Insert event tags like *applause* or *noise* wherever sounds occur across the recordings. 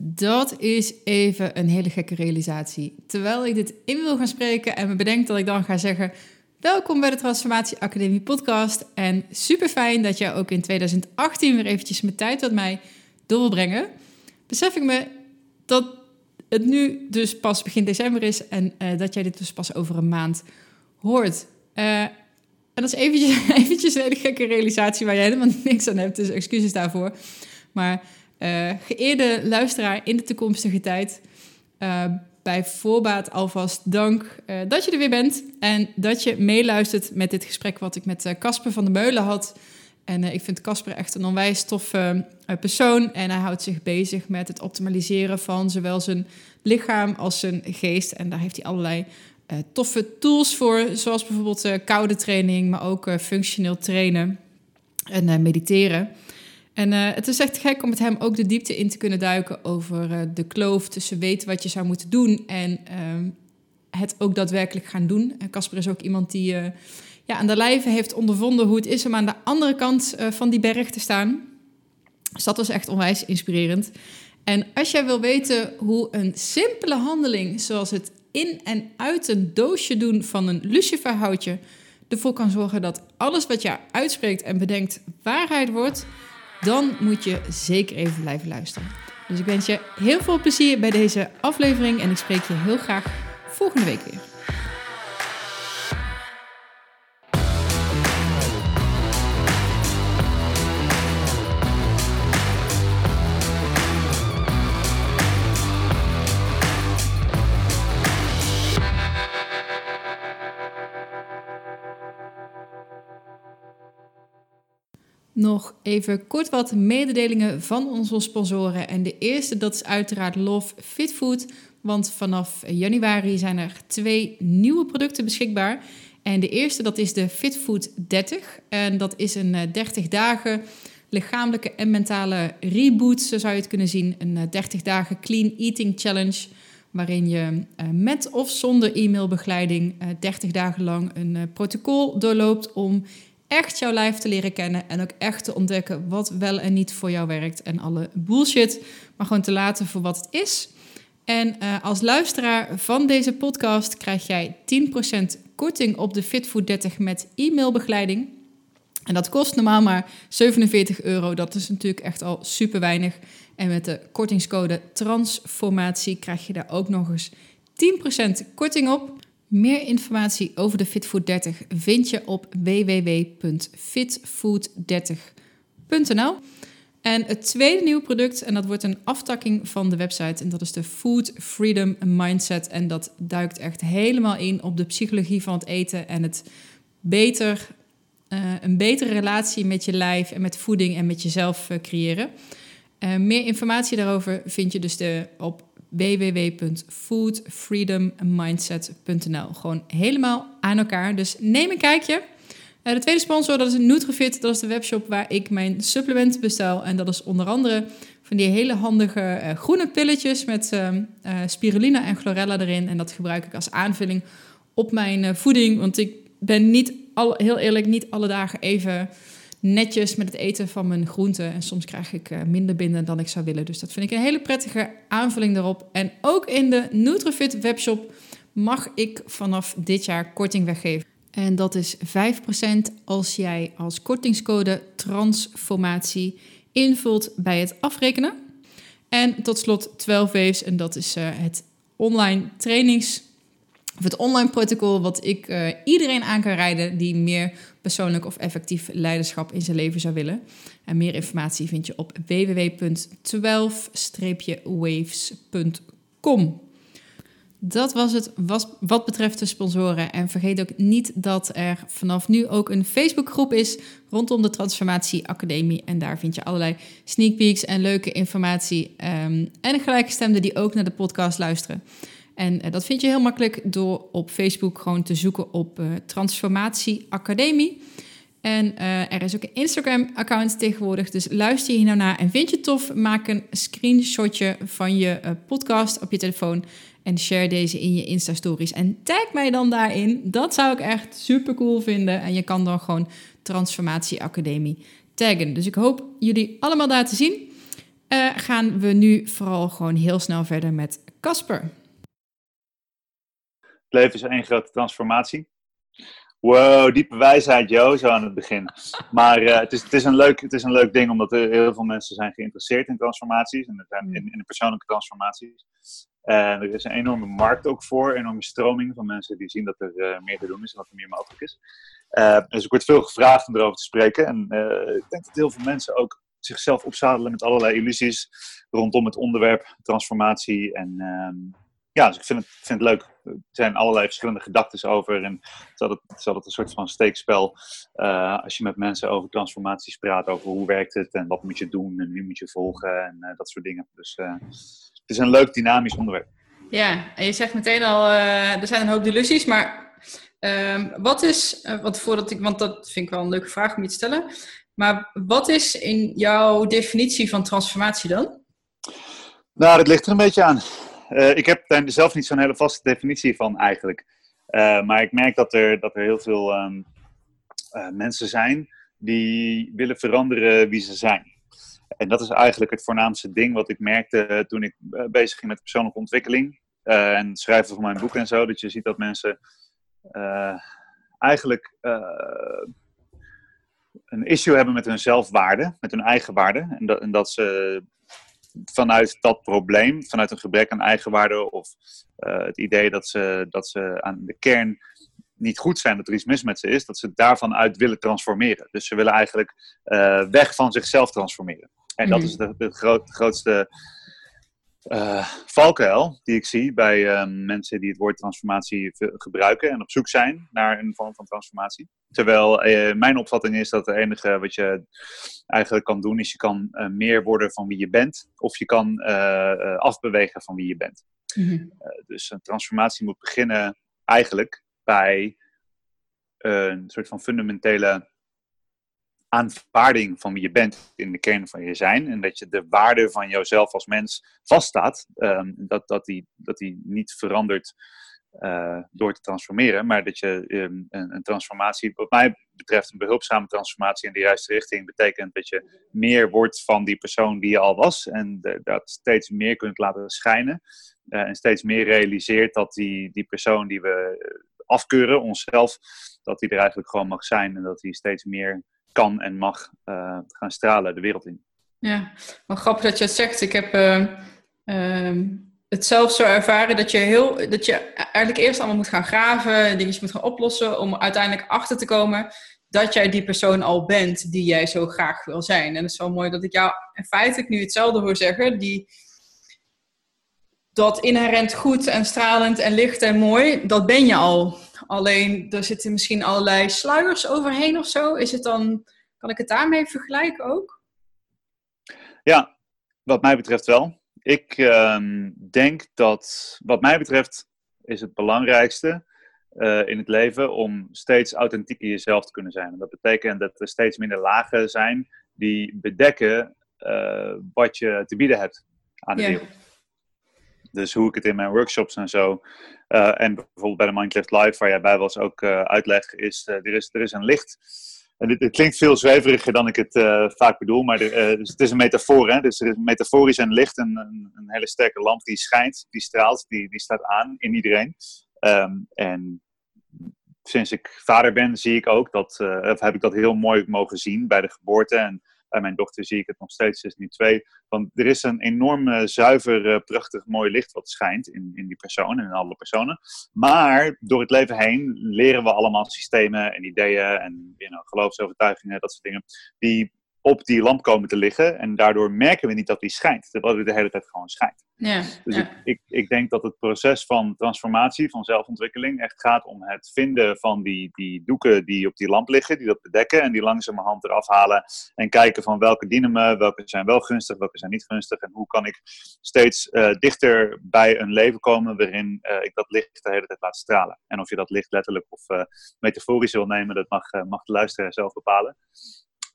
dat is even een hele gekke realisatie. Terwijl ik dit in wil gaan spreken en me bedenk dat ik dan ga zeggen... Welkom bij de Transformatie Academie podcast. En super fijn dat jij ook in 2018 weer eventjes mijn tijd met mij door wil brengen. Besef ik me dat het nu dus pas begin december is en uh, dat jij dit dus pas over een maand hoort. Uh, en dat is eventjes, *laughs* eventjes een hele gekke realisatie waar jij helemaal niks aan hebt, dus excuses daarvoor. Maar uh, geëerde luisteraar in de toekomstige tijd, bij voorbaat alvast dank dat je er weer bent en dat je meeluistert met dit gesprek wat ik met Casper van der Meulen had en ik vind Casper echt een onwijs toffe persoon. En hij houdt zich bezig met het optimaliseren van zowel zijn lichaam als zijn geest. En daar heeft hij allerlei toffe tools voor, zoals bijvoorbeeld koude training, maar ook functioneel trainen en mediteren. En het is echt gek om met hem ook de diepte in te kunnen duiken over de kloof tussen weten wat je zou moeten doen en ehm, het ook daadwerkelijk gaan doen. Casper is ook iemand die ja, aan de lijve heeft ondervonden hoe het is om aan de andere kant van die berg te staan. Dus dat was echt onwijs inspirerend. En als jij wil weten hoe een simpele handeling, zoals het in en uit een doosje doen van een luciferhoutje, ervoor kan zorgen dat alles wat je uitspreekt en bedenkt waarheid wordt, dan moet je zeker even blijven luisteren. Dus ik wens je heel veel plezier bij deze aflevering en ik spreek je heel graag volgende week weer. Nog even kort wat mededelingen van onze sponsoren. En de eerste, dat is uiteraard Love Fit Food. Want vanaf januari zijn er twee nieuwe producten beschikbaar. En de eerste, dat is de Fit Food 30. En dat is een 30 eh, dagen lichamelijke en mentale reboot, zo zou je het kunnen zien. Een 30 eh, dagen clean eating challenge waarin je eh, met of zonder e-mailbegeleiding 30 dagen lang een protocol doorloopt om echt jouw lijf te leren kennen en ook echt te ontdekken wat wel en niet voor jou werkt en alle bullshit, maar gewoon te laten voor wat het is. En uh, als luisteraar van deze podcast krijg jij 10% korting op de Fitfood 30 met e-mailbegeleiding. En dat kost normaal maar 47 euro. Dat is natuurlijk echt al super weinig. En met de kortingscode transformatie krijg je daar ook nog eens 10% korting op. Meer informatie over de Fitfood 30 vind je op www.fitfood30.nl. En het tweede nieuwe product, en dat wordt een aftakking van de website, en dat is de Food Freedom Mindset. En dat duikt echt helemaal in op de psychologie van het eten en het beter, uh, een betere relatie met je lijf en met voeding en met jezelf uh, creëren. Uh, meer informatie daarover vind je dus de, op www.foodfreedommindset.nl. Gewoon helemaal aan elkaar. Dus neem een kijkje. Uh, de tweede sponsor, dat is Nutrifit. Dat is de webshop waar ik mijn supplementen bestel. En dat is onder andere van die hele handige uh, groene pilletjes met uh, spirulina en chlorella erin. En dat gebruik ik als aanvulling op mijn voeding. Want ik ben niet, al, heel eerlijk, niet alle dagen even netjes met het eten van mijn groenten. En soms krijg ik eh, minder binnen dan ik zou willen. Dus dat vind ik een hele prettige aanvulling daarop. En ook in de Nutrifit webshop mag ik vanaf dit jaar korting weggeven. En dat is 5% als jij als kortingscode transformatie invult bij het afrekenen. En tot slot 12 waves, en dat is uh, het online trainings of het online protocol wat ik uh, iedereen aan kan rijden die meer persoonlijk of effectief leiderschap in zijn leven zou willen. En meer informatie vind je op www.12-waves.com. Dat was het wat betreft de sponsoren. En vergeet ook niet dat er vanaf nu ook een Facebookgroep is rondom de Transformatie Academie. En daar vind je allerlei sneak peeks en leuke informatie. Um, en gelijkgestemden die ook naar de podcast luisteren. En uh, dat vind je heel makkelijk door op Facebook gewoon te zoeken op uh, Transformatie Academie. En uh, er is ook een Instagram-account tegenwoordig. Dus luister hier nou naar en vind je het tof? Maak een screenshotje van je podcast op je telefoon. En share deze in je Insta-stories. En tag mij dan daarin. Dat zou ik echt super cool vinden. En je kan dan gewoon Transformatie Academie taggen. Dus ik hoop jullie allemaal daar te zien. gaan we nu vooral gewoon heel snel verder met Casper. Het leven is één grote transformatie. Wow, diepe wijsheid, Jo, zo aan het begin. Maar uh, het, is, het, is een leuk, het is een leuk ding, omdat er heel veel mensen zijn geïnteresseerd in transformaties. En in, in de persoonlijke transformaties. En er is een enorme markt ook voor, een enorme stroming van mensen die zien dat er uh, meer te doen is en dat er meer mogelijk is. Uh, dus ik word veel gevraagd om erover te spreken. En ik denk dat heel veel mensen ook zichzelf opzadelen met allerlei illusies rondom het onderwerp transformatie en... Ja, dus ik vind het, vind het leuk. Er zijn allerlei verschillende gedachten over. En het is altijd, een soort van steekspel. Uh, als je met mensen over transformaties praat, over hoe werkt het en wat moet je doen en wie moet je volgen en uh, dat soort dingen. Dus uh, het is een leuk dynamisch onderwerp. Ja, en je zegt meteen al, er zijn een hoop delusies, maar ehm, wat is, want, voordat ik, want dat vind ik wel een leuke vraag om je te stellen, maar wat is in jouw definitie van transformatie dan? Nou, dat ligt er een beetje aan. Uh, ik heb daar zelf niet zo'n hele vaste definitie van eigenlijk. Uh, maar ik merk dat er, dat er heel veel um, uh, mensen zijn die willen veranderen wie ze zijn. En dat is eigenlijk het voornaamste ding wat ik merkte toen ik bezig ging met persoonlijke ontwikkeling. en het schrijven van mijn boek en zo. Dat je ziet dat mensen eigenlijk een issue hebben met hun zelfwaarde, met hun eigen waarde. En dat, en dat ze vanuit dat probleem, vanuit een gebrek aan eigenwaarde of uh, het idee dat ze, dat ze aan de kern niet goed zijn, dat er iets mis met ze is, dat ze daarvan uit willen transformeren. Dus ze willen eigenlijk uh, weg van zichzelf transformeren. En dat mhm. is de, de, groot, de grootste uh, valkuil die ik zie bij uh, mensen die het woord transformatie gebruiken en op zoek zijn naar een vorm van transformatie. Terwijl uh, mijn opvatting is dat het enige wat je eigenlijk kan doen, is je kan meer worden van wie je bent, of je kan afbewegen van wie je bent. Mm-hmm. dus een transformatie moet beginnen eigenlijk bij een soort van fundamentele aanvaarding van wie je bent in de kern van je zijn. En dat je de waarde van jouzelf als mens vaststaat. Um, dat, dat, die, dat die niet verandert uh, door te transformeren. Maar dat je um, een, een, transformatie, wat mij betreft een behulpzame transformatie in de juiste richting, betekent dat je meer wordt van die persoon die je al was. En dat steeds meer kunt laten schijnen. Uh, en steeds meer realiseert dat die, die persoon die we afkeuren, onszelf, dat die er eigenlijk gewoon mag zijn. En dat die steeds meer kan en mag uh, gaan stralen de wereld in. Ja, maar grappig dat je het zegt. Ik heb uh, uh, het zelf zo ervaren dat je, heel, dat je eigenlijk eerst allemaal moet gaan graven, dingetjes moet gaan oplossen, om uiteindelijk achter te komen dat jij die persoon al bent die jij zo graag wil zijn. En het is wel mooi dat ik jou in feite nu hetzelfde hoor zeggen. Die, dat inherent goed en stralend en licht en mooi, dat ben je al. Alleen er zitten misschien allerlei sluiers overheen of zo. Is het dan, kan ik het daarmee vergelijken ook? Ja, wat mij betreft wel. Ik uh, denk dat, wat mij betreft, is het belangrijkste uh, in het leven om steeds authentiek in jezelf te kunnen zijn. En dat betekent dat er steeds minder lagen zijn die bedekken uh, wat je te bieden hebt aan de ja. wereld. Dus hoe ik het in mijn workshops en zo, uh, en bijvoorbeeld bij de Mindclift Live, waar jij bij was, ook uh, uitleg, is, uh, er is er is een licht. En dit, dit klinkt veel zweveriger dan ik het vaak bedoel, maar er, dus het is een metafoor. Hè? Dus er is metaforisch een licht, een, een, een, hele sterke lamp die schijnt, die straalt, die, die staat aan in iedereen. Um, en sinds ik vader ben, zie ik ook dat, heb ik dat heel mooi mogen zien bij de geboorte. En bij mijn dochter zie ik het nog steeds, ze is nu twee. Want er is een enorm zuiver, uh, prachtig, mooi licht wat schijnt in, in die persoon en in alle personen. Maar door het leven heen leren we allemaal systemen en ideeën en you know, geloofsovertuigingen, dat soort dingen, die op die lamp komen te liggen. En daardoor merken we niet dat die schijnt, terwijl die de hele tijd gewoon schijnt. Ja, dus Ik, ik, ik, denk dat het proces van transformatie, van zelfontwikkeling, echt gaat om het vinden van die, die doeken die op die lamp liggen, die dat bedekken en die langzamerhand eraf halen en kijken van welke dienen me, welke zijn wel gunstig, welke zijn niet gunstig en hoe kan ik steeds uh, dichter bij een leven komen waarin uh, ik dat licht de hele tijd laat stralen. En of je dat licht letterlijk of uh, metaforisch wil nemen, dat mag, mag de luisteraar zelf bepalen.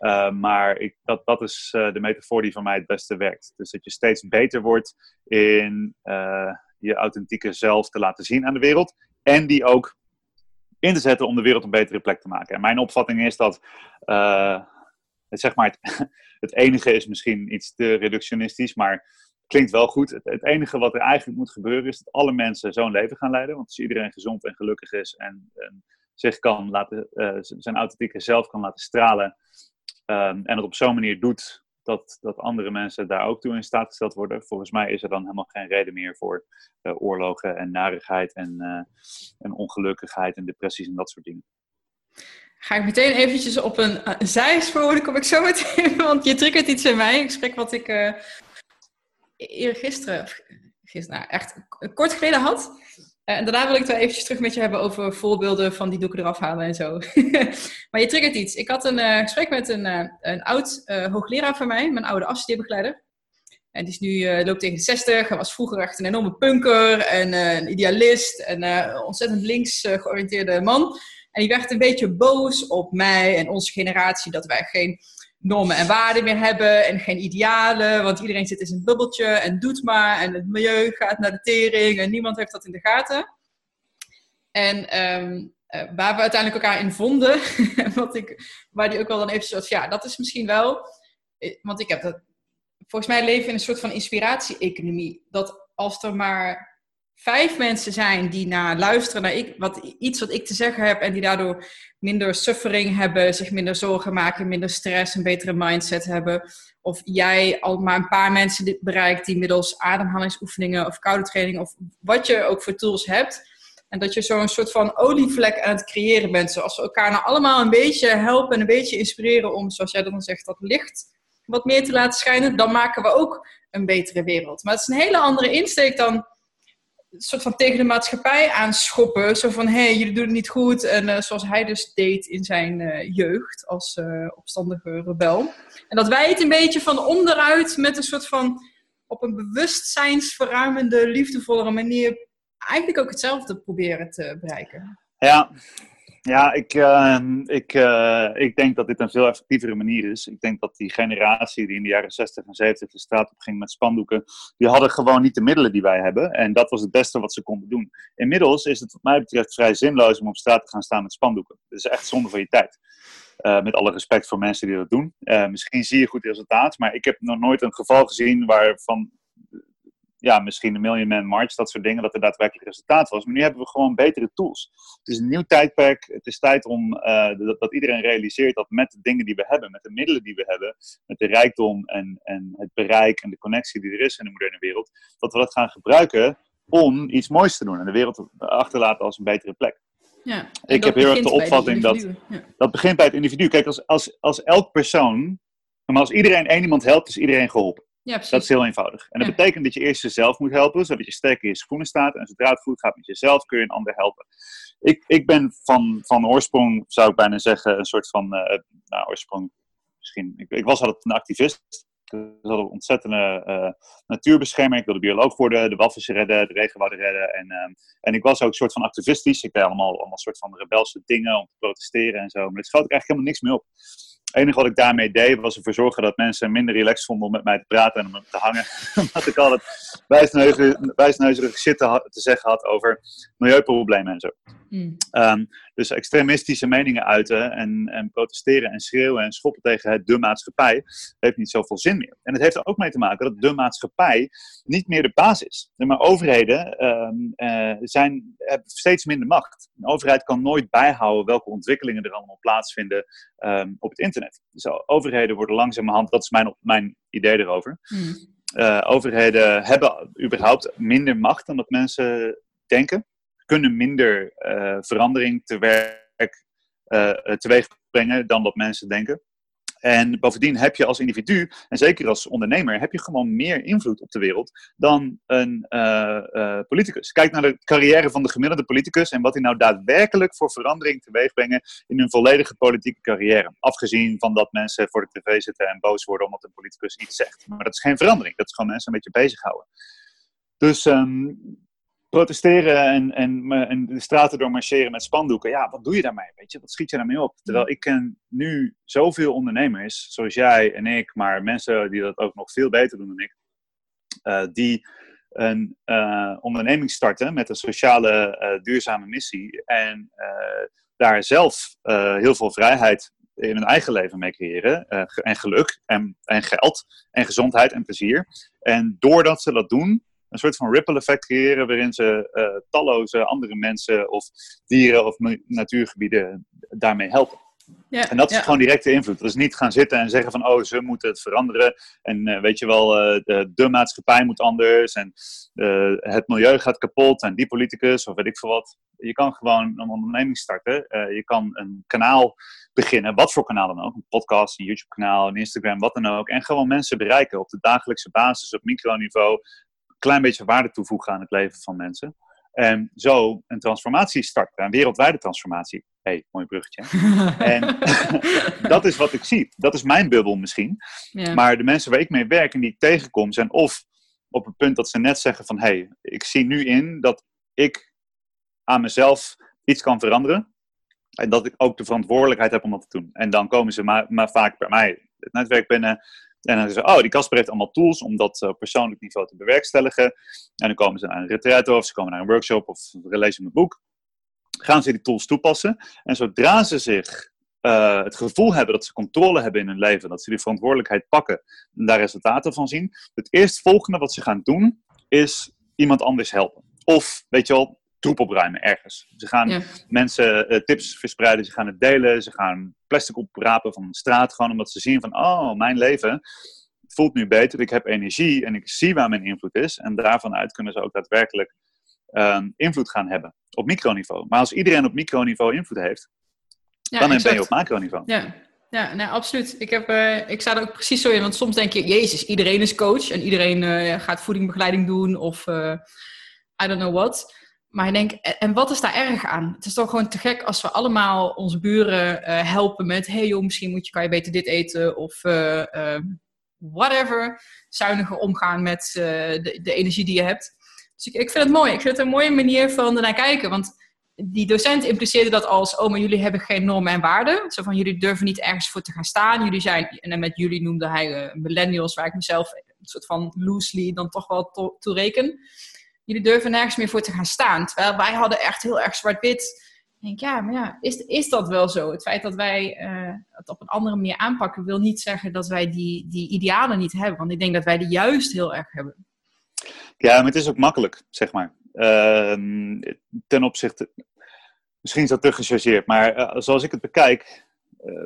Uh, maar ik, dat, dat is uh, de metafoor die voor mij het beste werkt. Dus dat je steeds beter wordt in uh, je authentieke zelf te laten zien aan de wereld. En die ook in te zetten om de wereld een betere plek te maken. En mijn opvatting is dat zeg maar, het, *laughs* het enige is misschien iets te reductionistisch, maar klinkt wel goed. Het, het, enige wat er eigenlijk moet gebeuren is dat alle mensen zo'n leven gaan leiden. Want als iedereen gezond en gelukkig is en, en zich kan laten, zijn authentieke zelf kan laten stralen. Um, en het op zo'n manier doet dat, dat andere mensen daar ook toe in staat gesteld worden. Volgens mij is er dan helemaal geen reden meer voor uh, oorlogen en narigheid en, uh, en ongelukkigheid en depressies en dat soort dingen. Ga ik meteen eventjes op een, een zijspoor, dan kom ik zo meteen, *laughs* want je triggert iets in mij. Een gesprek wat ik uh, eergisteren, gisteren, nou, echt kort geleden had. Uh, en daarna wil ik het wel eventjes terug met je hebben over voorbeelden van die doeken eraf halen en zo. *laughs* maar je triggert iets. Ik had een uh, gesprek met een, uh, een oud hoogleraar van mij, mijn oude afstudeerbegeleide. En die is nu, loopt tegen de 60. Hij was vroeger echt een enorme punker en een idealist en een ontzettend links georiënteerde man. En die werd een beetje boos op mij en onze generatie dat wij geen normen en waarden meer hebben en geen idealen, want iedereen zit in zijn bubbeltje en doet maar en het milieu gaat naar de tering en niemand heeft dat in de gaten. En um, waar we uiteindelijk elkaar in vonden, *laughs* wat ik, waar die ook wel dan even zoals, ja, dat is misschien wel, eh, want ik heb dat, volgens mij leven in een soort van inspiratie-economie, dat als er maar vijf mensen zijn die naar luisteren naar ik, wat, iets wat ik te zeggen heb en die daardoor minder suffering hebben, zich minder zorgen maken, minder stress, een betere mindset hebben. Of jij al maar een paar mensen bereikt die middels ademhalingsoefeningen of koude training of wat je ook voor tools hebt. En dat je zo'n soort van olievlek aan het creëren bent. Zoals we elkaar nou allemaal een beetje helpen en een beetje inspireren om, zoals jij dan zegt, dat licht wat meer te laten schijnen. Dan maken we ook een betere wereld. Maar het is een hele andere insteek dan soort van tegen de maatschappij aanschoppen. Zo van, hé, hey, jullie doen het niet goed. En uh, zoals hij dus deed in zijn uh, jeugd als uh, opstandige rebel. En dat wij het een beetje van onderuit met een soort van op een bewustzijnsverruimende, liefdevollere manier eigenlijk ook hetzelfde proberen te bereiken. Ja, ja, ik, uh, ik, uh, ik denk dat dit een veel effectievere manier is. Ik denk dat die generatie die in de jaren 60 en 70 de straat op ging met spandoeken, die hadden gewoon niet de middelen die wij hebben. En dat was het beste wat ze konden doen. Inmiddels is het wat mij betreft vrij zinloos om op straat te gaan staan met spandoeken. Dat is echt zonde van je tijd. Uh, met alle respect voor mensen die dat doen. misschien zie je goed resultaat, maar ik heb nog nooit een geval gezien waarvan ja, misschien de Million Man March, dat soort dingen, dat er daadwerkelijk resultaat was. Maar nu hebben we gewoon betere tools. Het is een nieuw tijdperk. Het is tijd om uh, dat, dat, iedereen realiseert dat met de dingen die we hebben, met de middelen die we hebben, met de rijkdom en, en het bereik en de connectie die er is in de moderne wereld, dat we dat gaan gebruiken om iets moois te doen en de wereld achterlaten als een betere plek. Ja, ik heb heel erg de opvatting dat ja. dat begint bij het individu. Kijk, als, als, als elk persoon, maar als iedereen één iemand helpt, is iedereen geholpen. Ja, dat is heel eenvoudig. En dat betekent dat je eerst jezelf moet helpen, zodat je sterk in je schoenen staat. En zodra het goed gaat met jezelf, kun je een ander helpen. Ik, ik ben van, van oorsprong, zou ik bijna zeggen, een soort van, uh, nou, oorsprong, misschien, ik, ik was altijd een activist. Ik was een ontzettende uh, natuurbeschermer. Ik wilde bioloog worden, de walvissen redden, de regenwouden redden. En, uh, en ik was ook een soort van activistisch. Ik deed allemaal, allemaal soort van rebelse dingen om te protesteren en zo. Maar daar schoot ik eigenlijk helemaal niks meer op. Het enige wat ik daarmee deed was ervoor zorgen dat mensen minder relaxed vonden om met mij te praten en om te hangen. *laughs* Omdat ik altijd wijsneuzerig shit te, te, zeggen had over milieuproblemen en zo. Mm. Um, dus extremistische meningen uiten en, en, protesteren en schreeuwen en schoppen tegen het de maatschappij heeft niet zoveel zin meer. En het heeft er ook mee te maken dat de maatschappij niet meer de basis is. Maar overheden um, uh, zijn, hebben steeds minder macht. Een overheid kan nooit bijhouden welke ontwikkelingen er allemaal plaatsvinden um, op het internet. Dus overheden worden langzamerhand, dat is mijn, mijn idee erover. Mm. Uh, overheden hebben überhaupt minder macht dan dat mensen denken kunnen minder uh, verandering tewerk, uh, teweeg brengen dan wat mensen denken. En bovendien heb je als individu, en zeker als ondernemer, heb je gewoon meer invloed op de wereld dan een politicus. Kijk naar de carrière van de gemiddelde politicus en wat hij nou daadwerkelijk voor verandering teweeg brengen in hun volledige politieke carrière. Afgezien van dat mensen voor de tv zitten en boos worden omdat een politicus iets zegt. Maar dat is geen verandering, dat is gewoon mensen een beetje bezighouden. Dus um, protesteren en, en, en, de straten door marcheren met spandoeken. Ja, wat doe je daarmee? Weet je? Wat schiet je daarmee op? Terwijl ik ken nu zoveel ondernemers, zoals jij en ik, maar mensen die dat ook nog veel beter doen dan ik, uh, die een uh, onderneming starten met een sociale uh, duurzame missie en daar zelf heel veel vrijheid in hun eigen leven mee creëren. en geluk en, en geld en gezondheid en plezier. En doordat ze dat doen, een soort van ripple effect creëren waarin ze talloze andere mensen of dieren of natuurgebieden daarmee helpen. Ja, en dat is gewoon directe invloed. Dus niet gaan zitten en zeggen van, oh, ze moeten het veranderen. En uh, weet je wel, uh, de, de, maatschappij moet anders. En uh, het milieu gaat kapot. En die politicus, of weet ik veel wat. Je kan gewoon een onderneming starten. je kan een kanaal beginnen, wat voor kanaal dan ook. Een podcast, een YouTube-kanaal, een Instagram, wat dan ook. En gewoon mensen bereiken op de dagelijkse basis, op microniveau. Klein beetje waarde toevoegen aan het leven van mensen. En zo een transformatie starten, een wereldwijde transformatie. Hé, hey, mooi bruggetje. *laughs* en *laughs* dat is wat ik zie. Dat is mijn bubbel misschien. Ja. Maar de mensen waar ik mee werk en die ik tegenkom, zijn of op het punt dat ze net zeggen van... hé, hey, ik zie nu in dat ik aan mezelf iets kan veranderen. En dat ik ook de verantwoordelijkheid heb om dat te doen. En dan komen ze maar, maar vaak bij mij het netwerk binnen en dan zeggen ze, oh, die Casper heeft allemaal tools om dat op persoonlijk niveau te bewerkstelligen. En dan komen ze naar een retreat of ze komen naar een workshop of lezen een boek. Gaan ze die tools toepassen. En zodra ze zich uh, het gevoel hebben dat ze controle hebben in hun leven, dat ze die verantwoordelijkheid pakken en daar resultaten van zien, het eerstvolgende wat ze gaan doen, is iemand anders helpen. Of, weet je wel, troep opruimen ergens. Ze gaan mensen uh, tips verspreiden, ze gaan het delen, ze gaan plastic oprapen van de straat, gewoon omdat ze zien van, oh, mijn leven voelt nu beter, ik heb energie en ik zie waar mijn invloed is. En daarvan uit kunnen ze ook daadwerkelijk uh, invloed gaan hebben op microniveau. Maar als iedereen op microniveau invloed heeft, ja, dan ben je op macroniveau. Ja, ja nee, absoluut. Ik, heb, uh, ik sta er ook precies zo in, want soms denk je, jezus, iedereen is coach en iedereen uh, gaat voedingbegeleiding doen of I don't know what. Maar ik denk, en wat is daar erg aan? Het is toch gewoon te gek als we allemaal onze buren uh, helpen met... hey joh, misschien moet je, kan je beter dit eten of uh, whatever. Zuiniger omgaan met de, de, energie die je hebt. Dus ik, ik, vind het mooi. Ik vind het een mooie manier van ernaar kijken. Want die docent impliceerde dat als... oh, maar jullie hebben geen normen en waarden. Zo van, jullie durven niet ergens voor te gaan staan. Jullie zijn, en met jullie noemde hij millennials... waar ik mezelf een soort van loosely dan toch wel to reken jullie durven nergens meer voor te gaan staan. Terwijl wij hadden echt heel erg zwart-wit. Ik denk, ja, maar ja, is, is dat wel zo? Het feit dat wij uh, het op een andere manier aanpakken, wil niet zeggen dat wij die, die idealen niet hebben. Want ik denk dat wij die juist heel erg hebben. Ja, maar het is ook makkelijk, zeg maar. Uh, ten opzichte, misschien is dat te gechargeerd, maar uh, zoals ik het bekijk,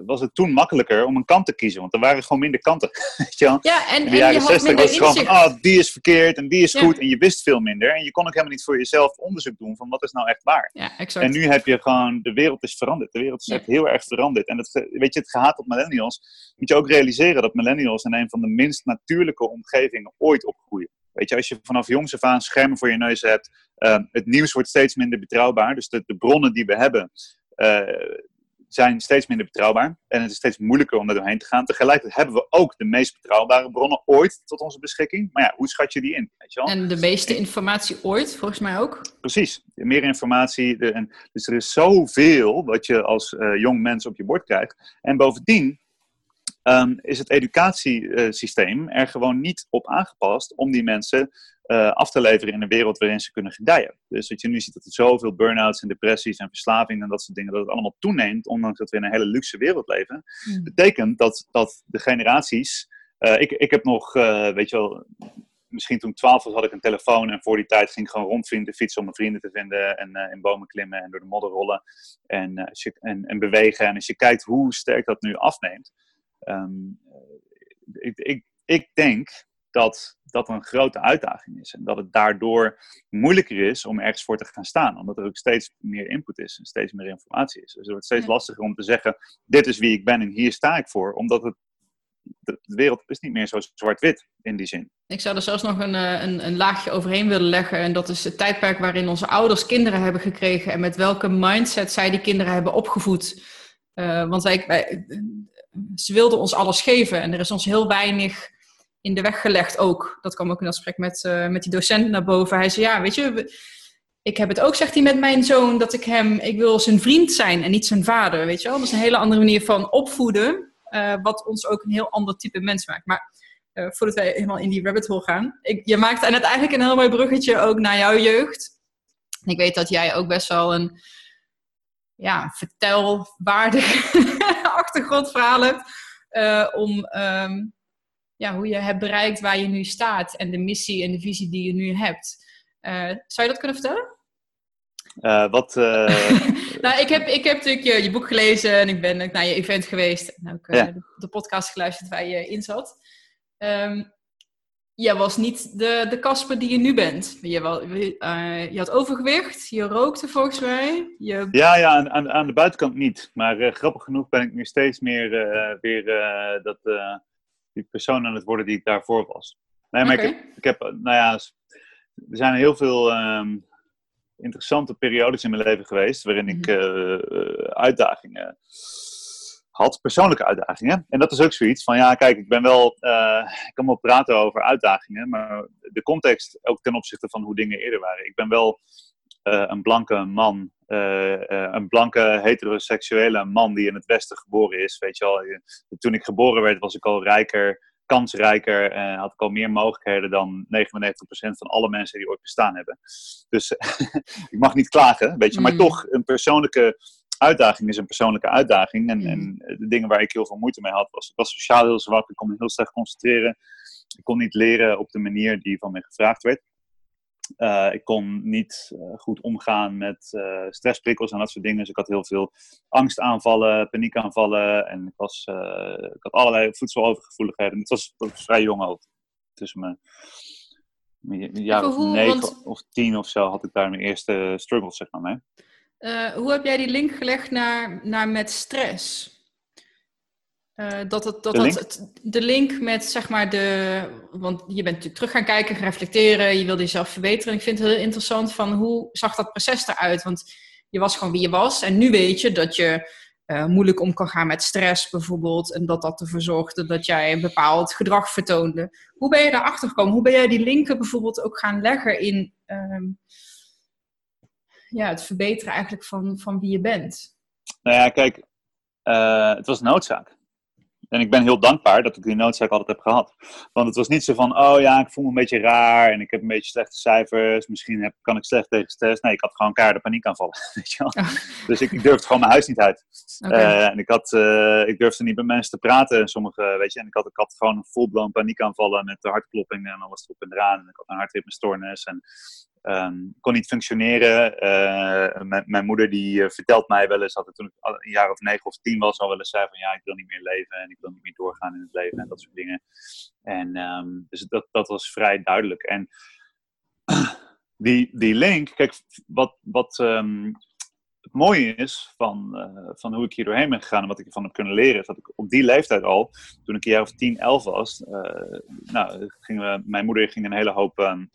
was het toen makkelijker om een kant te kiezen. Want er waren gewoon minder kanten. *laughs* Weet je wel? Ja, en, in de jaren 60 was het gewoon van, oh, die is verkeerd en die is goed. En je wist veel minder. En je kon ook helemaal niet voor jezelf onderzoek doen van wat is nou echt waar. Ja, exact. En nu heb je gewoon, de wereld is veranderd. De wereld is echt heel erg veranderd. En het, weet je, het gehaat op millennials. Moet je ook realiseren dat millennials in een van de minst natuurlijke omgevingen ooit opgroeien. Weet je, als je vanaf jongs af aan schermen voor je neus hebt, uh, het nieuws wordt steeds minder betrouwbaar. Dus de, de bronnen die we hebben, uh, zijn steeds minder betrouwbaar. En het is steeds moeilijker om er doorheen te gaan. Tegelijkertijd hebben we ook de meest betrouwbare bronnen ooit tot onze beschikking. Maar ja, hoe schat je die in? Weet je wel? En de meeste informatie ooit, volgens mij ook. Precies, meer informatie. De, en, dus er is zoveel wat je als uh, jong mens op je bord krijgt. En bovendien um, is het educatiesysteem er gewoon niet op aangepast om die mensen uh, af te leveren in een wereld waarin ze kunnen gedijen. Dus dat je nu ziet dat er zoveel burn-outs en depressies en verslavingen en dat soort dingen, dat het allemaal toeneemt, ondanks dat we in een hele luxe wereld leven, mm. betekent dat, dat de generaties. Uh, ik, ik heb nog, uh, weet je wel, misschien toen ik twaalf was had ik een telefoon en voor die tijd ging ik gewoon rondvinden, fietsen om mijn vrienden te vinden en in bomen klimmen en door de modder rollen en, en, en, bewegen. En als je kijkt hoe sterk dat nu afneemt, um, ik, ik, ik denk dat dat een grote uitdaging is. En dat het daardoor moeilijker is om ergens voor te gaan staan. Omdat er ook steeds meer input is en steeds meer informatie is. Dus het wordt steeds lastiger om te zeggen, dit is wie ik ben en hier sta ik voor. Omdat het, de, wereld is niet meer zo zwart-wit in die zin. Ik zou er zelfs nog een, eh, een, een, laagje overheen willen leggen. En dat is het tijdperk waarin onze ouders kinderen hebben gekregen. En met welke mindset zij die kinderen hebben opgevoed. Uh, want wij, wij, ze wilden ons alles geven. En er is ons heel weinig in de weg gelegd ook. Dat kwam ook in dat gesprek met, uh, met die docent naar boven. Hij zei, ja, weet je, ik heb het ook, zegt hij, met mijn zoon, dat ik hem, ik wil zijn vriend zijn en niet zijn vader, weet je wel. Dat is een hele andere manier van opvoeden, uh, wat ons ook een heel ander type mens maakt. Maar uh, voordat wij helemaal in die rabbit hole gaan, ik, je maakt net eigenlijk een heel mooi bruggetje ook naar jouw jeugd. Ik weet dat jij ook best wel een ja, vertelwaardig achtergrondverhaal hebt. Uh, om ehm, ja, hoe je hebt bereikt waar je nu staat. En de missie en de visie die je nu hebt. Uh, zou je dat kunnen vertellen? Uh, wat, *laughs* nou, ik heb, ik heb natuurlijk je, je, boek gelezen en ik ben naar je event geweest. En ook ja. de, de, podcast geluisterd waar je in zat. Um, jij was niet de, de Casper die je nu bent. Je, uh, je had overgewicht, je rookte volgens mij. Je... Ja, ja aan, aan, aan de buitenkant niet. Maar uh, grappig genoeg ben ik nu steeds meer uh, weer dat, die persoon aan het worden die ik daarvoor was. Nee, maar okay. ik, heb, ik heb, nou ja, er zijn heel veel um, interessante periodes in mijn leven geweest waarin ik uitdagingen had, persoonlijke uitdagingen. En dat is ook zoiets van, ja, kijk, ik ben wel, uh, ik kan wel praten over uitdagingen, maar de context ook ten opzichte van hoe dingen eerder waren. Ik ben wel uh, een blanke man, uh, een blanke heteroseksuele man die in het Westen geboren is, weet je wel. Toen ik geboren werd was ik al rijker, kansrijker en had ik al meer mogelijkheden dan 99% van alle mensen die ooit bestaan hebben. Dus *laughs* ik mag niet klagen, weet je, maar mm. toch een persoonlijke uitdaging is een persoonlijke uitdaging. En, en mm. de dingen waar ik heel veel moeite mee had, was ik was sociaal heel zwak, ik kon me heel slecht concentreren. Ik kon niet leren op de manier die van me gevraagd werd. Uh, ik kon niet uh, goed omgaan met uh, stressprikkels en dat soort dingen. Dus ik had heel veel angstaanvallen, paniekaanvallen. En ik, was, ik had allerlei voedselovergevoeligheden. Het was, was vrij jong ook. Tussen mijn, jaar of negen of tien of zo had ik daar mijn eerste struggles zeg maar, mee. Uh, hoe heb jij die link gelegd naar, naar met stress? Uh, dat het, dat de, link? Het, de link met zeg maar de. Want je bent natuurlijk terug gaan kijken, reflecteren, je wilde jezelf verbeteren. Ik vind het heel interessant van hoe zag dat proces eruit? Want je was gewoon wie je was. En nu weet je dat je uh, moeilijk om kan gaan met stress bijvoorbeeld. En dat dat ervoor zorgde dat jij een bepaald gedrag vertoonde. Hoe ben je daarachter gekomen? Hoe ben jij die linken bijvoorbeeld ook gaan leggen in. Um, ja, het verbeteren eigenlijk van, van wie je bent? Nou ja, kijk, uh, het was noodzaak. En ik ben heel dankbaar dat ik die noodzaak altijd heb gehad. Want het was niet zo van, oh ja, ik voel me een beetje raar en ik heb een beetje slechte cijfers. Misschien heb, kan ik slecht tegen stress. Nee, ik had gewoon paniek paniekaanvallen. *laughs* Weet je wel? Dus ik, ik, durfde gewoon mijn huis niet uit. Okay. Uh, eh, en ik, had, uh, ik durfde niet met mensen te praten. Sommige, weet je, en ik had, ik had gewoon een full-blown paniekaanvallen met de hartklopping en alles erop en eraan. En ik had een hartritmestoornis. En Um, kon niet functioneren. Uh, mijn moeder die uh, vertelt mij wel eens, dat toen ik een jaar of negen of tien was, al wel eens zei van ja, ik wil niet meer leven en ik wil niet meer doorgaan in het leven en dat soort dingen. En um, dus dat, dat was vrij duidelijk. En *clears throat* die, die link, kijk, wat, wat um, het mooie is van, uh, van hoe ik hier doorheen ben gegaan en wat ik ervan heb kunnen leren, is dat ik op die leeftijd al, toen ik een jaar of tien, elf was, nou, gingen mijn moeder ging een hele hoop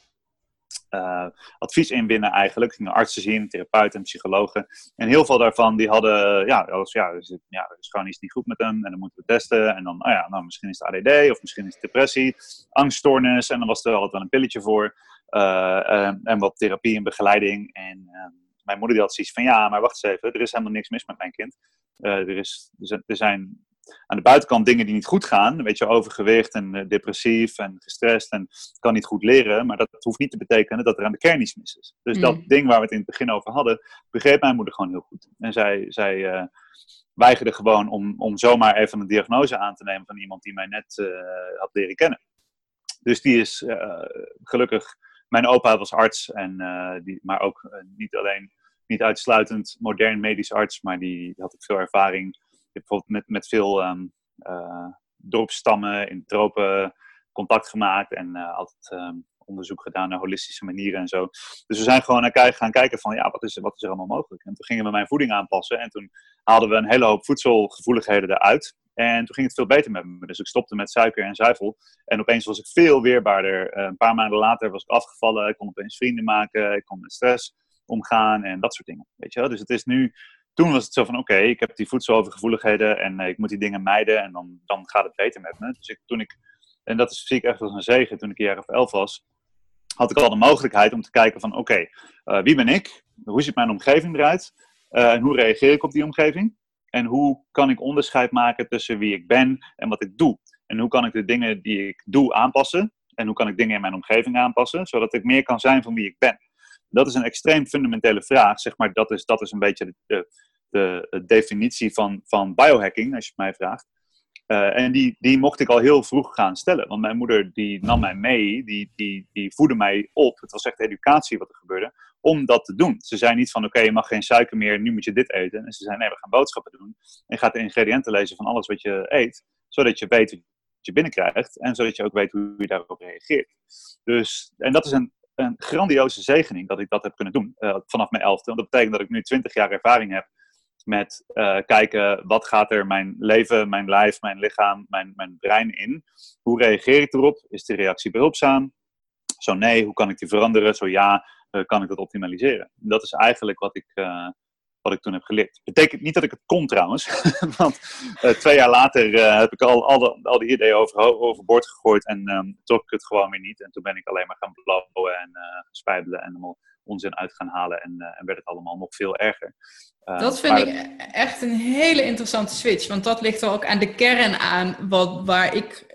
uh, advies inwinnen eigenlijk. Gingen artsen zien, therapeuten en psychologen. En heel veel daarvan die hadden, ja, was, ja, er, ja, er is gewoon iets niet goed met hem en dan moeten we testen. En dan, oh ja, nou, misschien is het ADD of misschien is het depressie, angststoornis. En dan was er altijd wel een pilletje voor. Uh, en wat therapie en begeleiding. En ehm, mijn moeder die had zoiets van, ja, maar wacht eens even, er is helemaal niks mis met mijn kind. er, is, er zijn aan de buitenkant dingen die niet goed gaan. Weet je, overgewicht en uh, depressief en gestrest en kan niet goed leren. Maar dat hoeft niet te betekenen dat er aan de kern iets mis is. Dus dat mm. ding waar we het in het begin over hadden, begreep mijn moeder gewoon heel goed. En zij, zij uh, weigerde gewoon om, om zomaar even een diagnose aan te nemen van iemand die mij net uh, had leren kennen. Dus die is gelukkig, mijn opa was arts, en, die, maar ook niet alleen, niet uitsluitend modern medisch arts, maar die had ook veel ervaring bijvoorbeeld met, met veel um, uh, dorpsstammen in tropen contact gemaakt en uh, altijd um, onderzoek gedaan naar holistische manieren en zo. Dus we zijn gewoon naar gaan kijken van, ja, wat is, wat is er allemaal mogelijk? En toen gingen we mijn voeding aanpassen en toen haalden we een hele hoop voedselgevoeligheden eruit. En toen ging het veel beter met me. Dus ik stopte met suiker en zuivel. En opeens was ik veel weerbaarder. Uh, een paar maanden later was ik afgevallen. Ik kon opeens vrienden maken. Ik kon met stress omgaan en dat soort dingen. Weet je wel? Dus het is nu toen was het zo van, oké, ik heb die voedselovergevoeligheden en uh, ik moet die dingen mijden en dan, dan gaat het beter met me. Dus ik, toen ik, en dat is, ik echt als een zegen, toen ik een jaar of elf was, had ik al de mogelijkheid om te kijken van, oké, uh, wie ben ik? Hoe ziet mijn omgeving eruit? Uh, en hoe reageer ik op die omgeving? En hoe kan ik onderscheid maken tussen wie ik ben en wat ik doe? En hoe kan ik de dingen die ik doe aanpassen? En hoe kan ik dingen in mijn omgeving aanpassen, zodat ik meer kan zijn van wie ik ben? Dat is een extreem fundamentele vraag. Zeg maar, dat is, dat is een beetje de, de, de definitie van, van biohacking, als je het mij vraagt. Uh, en die, die mocht ik al heel vroeg gaan stellen. Want mijn moeder die nam mij mee, die, die, die voedde mij op. Het was echt educatie wat er gebeurde, om dat te doen. Ze zei niet van oké, je mag geen suiker meer, nu moet je dit eten. En ze zei nee, we gaan boodschappen doen. En je gaat de ingrediënten lezen van alles wat je eet, zodat je weet wat je binnenkrijgt. En zodat je ook weet hoe je daarop reageert. Dus, en dat is een, een grandioze zegening dat ik dat heb kunnen doen uh, vanaf mijn elfde. Want dat betekent dat ik nu 20 jaar ervaring heb met uh, kijken wat gaat er mijn leven, mijn lijf, mijn lichaam, mijn, mijn brein in. Hoe reageer ik erop? Is de reactie behulpzaam? Zo nee, hoe kan ik die veranderen? Zo ja, uh, kan ik dat optimaliseren? Dat is eigenlijk wat ik, wat ik toen heb geleerd. Betekent niet dat ik het kon trouwens, *laughs* want twee jaar later heb ik al, al, de, al die ideeën over, overboord gegooid en um, trok ik het gewoon weer niet. En toen ben ik alleen maar gaan blauwen en spijbelen en allemaal onzin uit gaan halen en, en werd het allemaal nog veel erger. Uh, dat vind ik echt een hele interessante switch. Want dat ligt er ook aan de kern aan wat, waar ik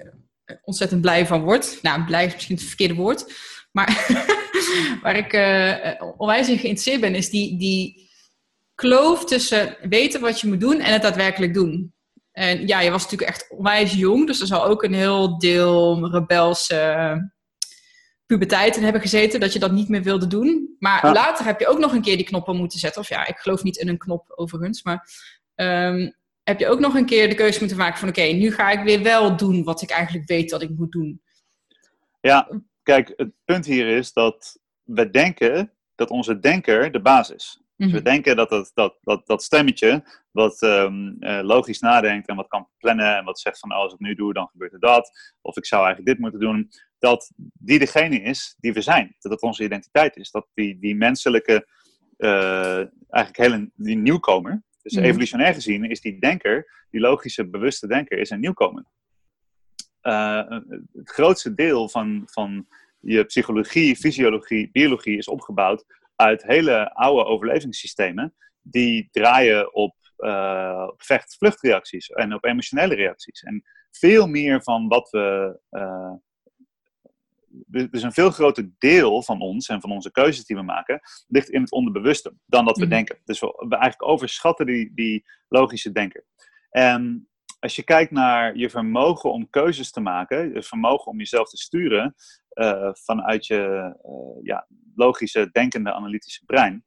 ontzettend blij van word. Nou, blij is misschien het verkeerde woord. Maar *laughs* waar ik uh, onwijs in geïnteresseerd ben, is die, die kloof tussen weten wat je moet doen en het daadwerkelijk doen. En ja, je was natuurlijk echt onwijs jong, dus er zal ook een heel deel rebelse puberteit in hebben gezeten, dat je dat niet meer wilde doen. Maar later heb je ook nog een keer die knoppen moeten zetten. Of ja, ik geloof niet in een knop overigens, maar um, heb je ook nog een keer de keuze moeten maken van oké, nu ga ik weer wel doen wat ik eigenlijk weet dat ik moet doen. Ja, kijk, het punt hier is dat we denken dat onze denker de basis is. Dus we mhm. denken dat dat, dat, dat, dat stemmetje, wat um, uh, logisch nadenkt en wat kan plannen en wat zegt van oh, als ik nu doe, dan gebeurt er dat. Of ik zou eigenlijk dit moeten doen dat die degene is die we zijn. Dat dat onze identiteit is. Dat die, die menselijke, uh, eigenlijk hele, die nieuwkomer. Dus mm evolutionair gezien is die denker, die logische, bewuste denker, is een nieuwkomer. Uh, het grootste deel van, van je psychologie, fysiologie, biologie is opgebouwd uit hele oude overlevingssystemen. Die draaien op, uh, op vecht-vluchtreacties en op emotionele reacties. En veel meer van wat we dus een veel groter deel van ons en van onze keuzes die we maken, ligt in het onderbewuste dan dat we mhm. denken. Dus we, we, eigenlijk overschatten die, die logische denken. En als je kijkt naar je vermogen om keuzes te maken, je vermogen om jezelf te sturen uh, vanuit je uh, ja, logische, denkende, analytische brein,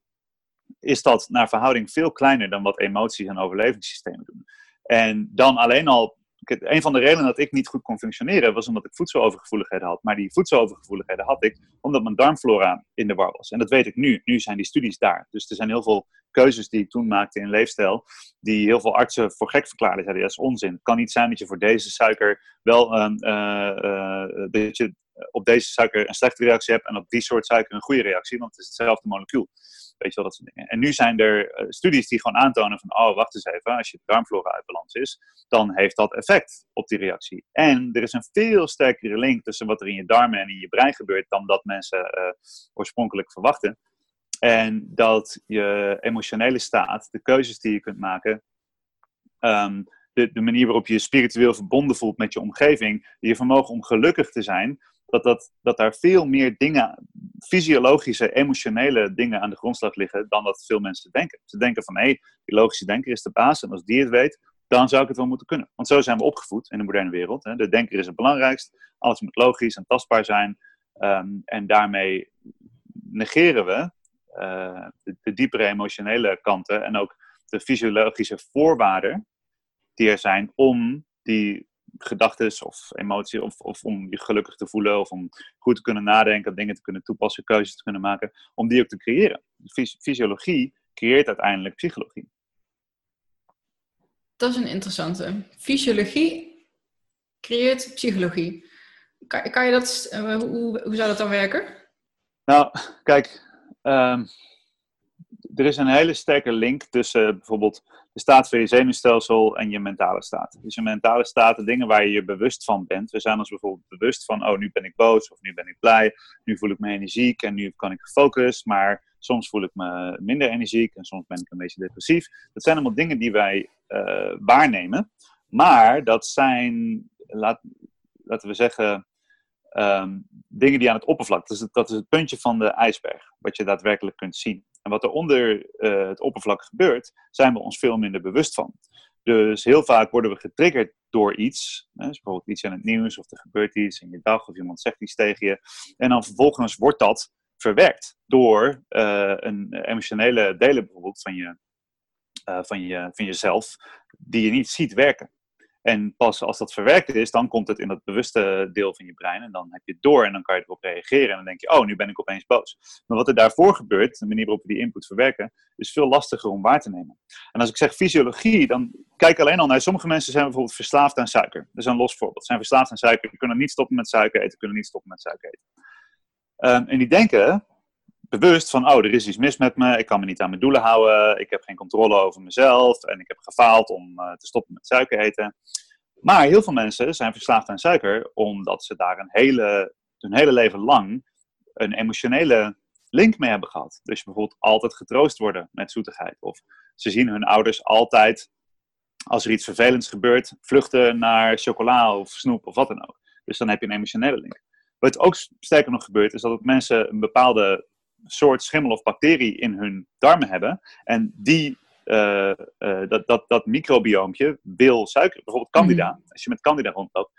is dat naar verhouding veel kleiner dan wat emoties en overlevingssystemen doen. En dan alleen al een van de redenen dat ik niet goed kon functioneren was omdat ik voedselovergevoeligheden had. Maar die voedselovergevoeligheden had ik omdat mijn darmflora in de war was. En dat weet ik nu. Nu zijn die studies daar. Dus er zijn heel veel keuzes die ik toen maakte in leefstijl, die heel veel artsen voor gek verklaarden. Zeiden, dat is onzin. Het kan niet zijn dat je voor deze suiker wel uh, uh, dat je op deze suiker een slechte reactie hebt en op die soort suiker een goede reactie, want het is hetzelfde molecuul. Weet je wel, dat soort dingen. En nu zijn er uh, studies die gewoon aantonen van, oh, wacht eens even, als je darmflora uit balans is, dan heeft dat effect op die reactie. En er is een veel sterkere link tussen wat er in je darmen en in je brein gebeurt dan dat mensen uh, oorspronkelijk verwachten. En dat je emotionele staat, de keuzes die je kunt maken, um, de, de, manier waarop je je spiritueel verbonden voelt met je omgeving, je vermogen om gelukkig te zijn, dat, dat, dat daar veel meer dingen, fysiologische, emotionele dingen aan de grondslag liggen dan dat veel mensen denken. Ze denken van hé, hey, die logische denker is de baas en als die het weet, dan zou ik het wel moeten kunnen. Want zo zijn we opgevoed in de moderne wereld. Hè. De denker is het belangrijkst, alles moet logisch en tastbaar zijn. Um, en daarmee negeren we uh, de, de diepere emotionele kanten en ook de fysiologische voorwaarden die er zijn om die gedachten of emoties, of, of om je gelukkig te voelen, of om goed te kunnen nadenken, dingen te kunnen toepassen, keuzes te kunnen maken, om die ook te creëren. fysiologie creëert uiteindelijk psychologie. Dat is een interessante. Fysiologie creëert psychologie. Kan, kan je dat, uh, hoe, hoe zou dat dan werken? Nou, kijk, um, er is een hele sterke link tussen bijvoorbeeld de staat van je zenuwstelsel en je mentale staat. Dus je mentale staat, de dingen waar je je bewust van bent. We zijn ons bijvoorbeeld bewust van, oh, nu ben ik boos of nu ben ik blij, nu voel ik me energiek en nu kan ik gefocust, maar soms voel ik me minder energiek en soms ben ik een beetje depressief. Dat zijn allemaal dingen die wij uh, waarnemen, maar dat zijn, laat, laten we zeggen, um, dingen die aan het oppervlak, dat dat is het puntje van de ijsberg, wat je daadwerkelijk kunt zien. En wat er onder uh, het oppervlak gebeurt, zijn we ons veel minder bewust van. Dus heel vaak worden we getriggerd door iets. Hè, dus bijvoorbeeld iets aan het nieuws, of er gebeurt iets in je dag, of iemand zegt iets tegen je. En dan vervolgens wordt dat verwerkt door uh, een emotionele delen bijvoorbeeld van, je, uh, van, je, van jezelf, die je niet ziet werken. En pas als dat verwerkt is, dan komt het in dat bewuste deel van je brein. En dan heb je het door en dan kan je erop reageren. En dan denk je, oh, nu ben ik opeens boos. Maar wat er daarvoor gebeurt, de manier waarop we die input verwerken, is veel lastiger om waar te nemen. En als ik zeg fysiologie, dan kijk alleen al naar. Sommige mensen zijn bijvoorbeeld verslaafd aan suiker. Dat is een los voorbeeld. Zijn verslaafd aan suiker. Kunnen niet stoppen met suiker eten, kunnen niet stoppen met suiker eten. Um, en die denken bewust van, oh, er is iets mis met me, ik kan me niet aan mijn doelen houden, ik heb geen controle over mezelf en ik heb gefaald om uh, te stoppen met suiker eten. Maar heel veel mensen zijn verslaafd aan suiker omdat ze daar een hele, hun hele leven lang een emotionele link mee hebben gehad. Dus bijvoorbeeld altijd getroost worden met zoetigheid. Of ze zien hun ouders altijd, als er iets vervelends gebeurt, vluchten naar chocola of snoep of wat dan ook. Dus dan heb je een emotionele link. Wat ook sterker nog gebeurt, is dat mensen een bepaalde soort schimmel of bacterie in hun darmen hebben. En die, uh, uh, dat, dat, dat microbioompje wil suiker. Bijvoorbeeld candida. Mm. Als je met candida rondloopt,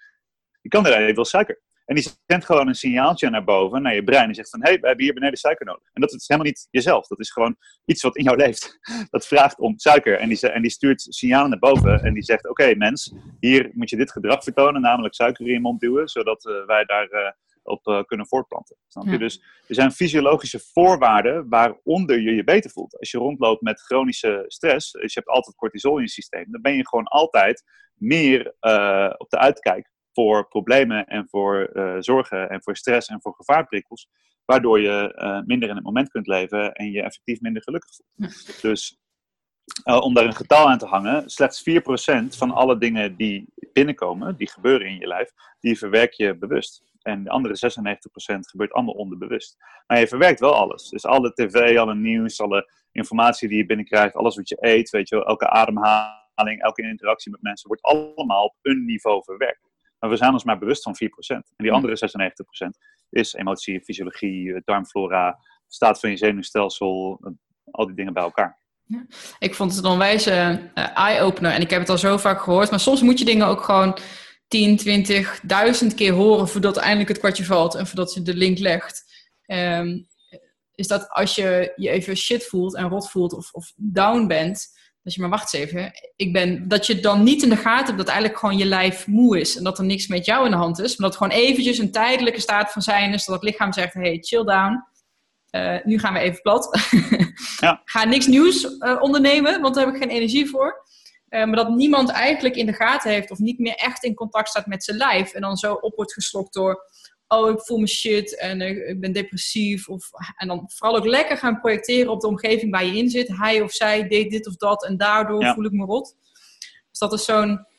die candida wil suiker. En die zendt gewoon een signaaltje naar boven, naar je brein. En zegt van, hé, hey, we hebben hier beneden suiker nodig. En dat is helemaal niet jezelf. Dat is gewoon iets wat in jou leeft. *laughs* Dat vraagt om suiker. En die, en die stuurt signalen naar boven. En die zegt, oké mens, hier moet je dit gedrag vertonen. Namelijk suiker in je mond duwen. Zodat uh, wij daar op uh, kunnen voortplanten. Snap je? Dus er zijn fysiologische voorwaarden waaronder je je beter voelt. Als je rondloopt met chronische stress, dus je hebt altijd cortisol in je systeem, dan ben je gewoon altijd meer uh, op de uitkijk voor problemen en voor uh, zorgen en voor stress en voor gevaarprikkels, waardoor je minder in het moment kunt leven en je effectief minder gelukkig voelt. Dus om daar een getal aan te hangen, slechts 4% van alle dingen die binnenkomen, die gebeuren in je lijf, die verwerk je bewust. En de andere 96% gebeurt allemaal onderbewust. Maar je verwerkt wel alles. Dus alle tv, alle nieuws, alle informatie die je binnenkrijgt, alles wat je eet, weet je wel, elke ademhaling, elke interactie met mensen, wordt allemaal op een niveau verwerkt. Maar we zijn ons maar bewust van 4%. En die andere 96% is emotie, fysiologie, darmflora, staat van je zenuwstelsel, al die dingen bij elkaar. Ja. Ik vond het een onwijze uh, eye-opener en ik heb het al zo vaak gehoord, maar soms moet je dingen ook gewoon 10, 20, duizend keer horen voordat eindelijk het kwartje valt en voordat je de link legt. Um, is dat als je je even shit voelt en rot voelt of, of down bent, dat je maar wacht eens even, ik ben, dat je dan niet in de gaten hebt dat eigenlijk gewoon je lijf moe is en dat er niks met jou in de hand is, maar dat het gewoon eventjes een tijdelijke staat van zijn is, dat het lichaam zegt, hey, chill down, uh, nu gaan we even plat. *laughs* ja. Ga niks nieuws uh, ondernemen, want daar heb ik geen energie voor. Uh, maar dat niemand eigenlijk in de gaten heeft of niet meer echt in contact staat met zijn lijf. En dan zo op wordt geslokt door, oh ik voel me shit en uh, ik ben depressief. Of, en dan vooral ook lekker gaan projecteren op de omgeving waar je in zit. Hij of zij deed dit of dat en daardoor voel ik me rot. Dus dat is zo'n...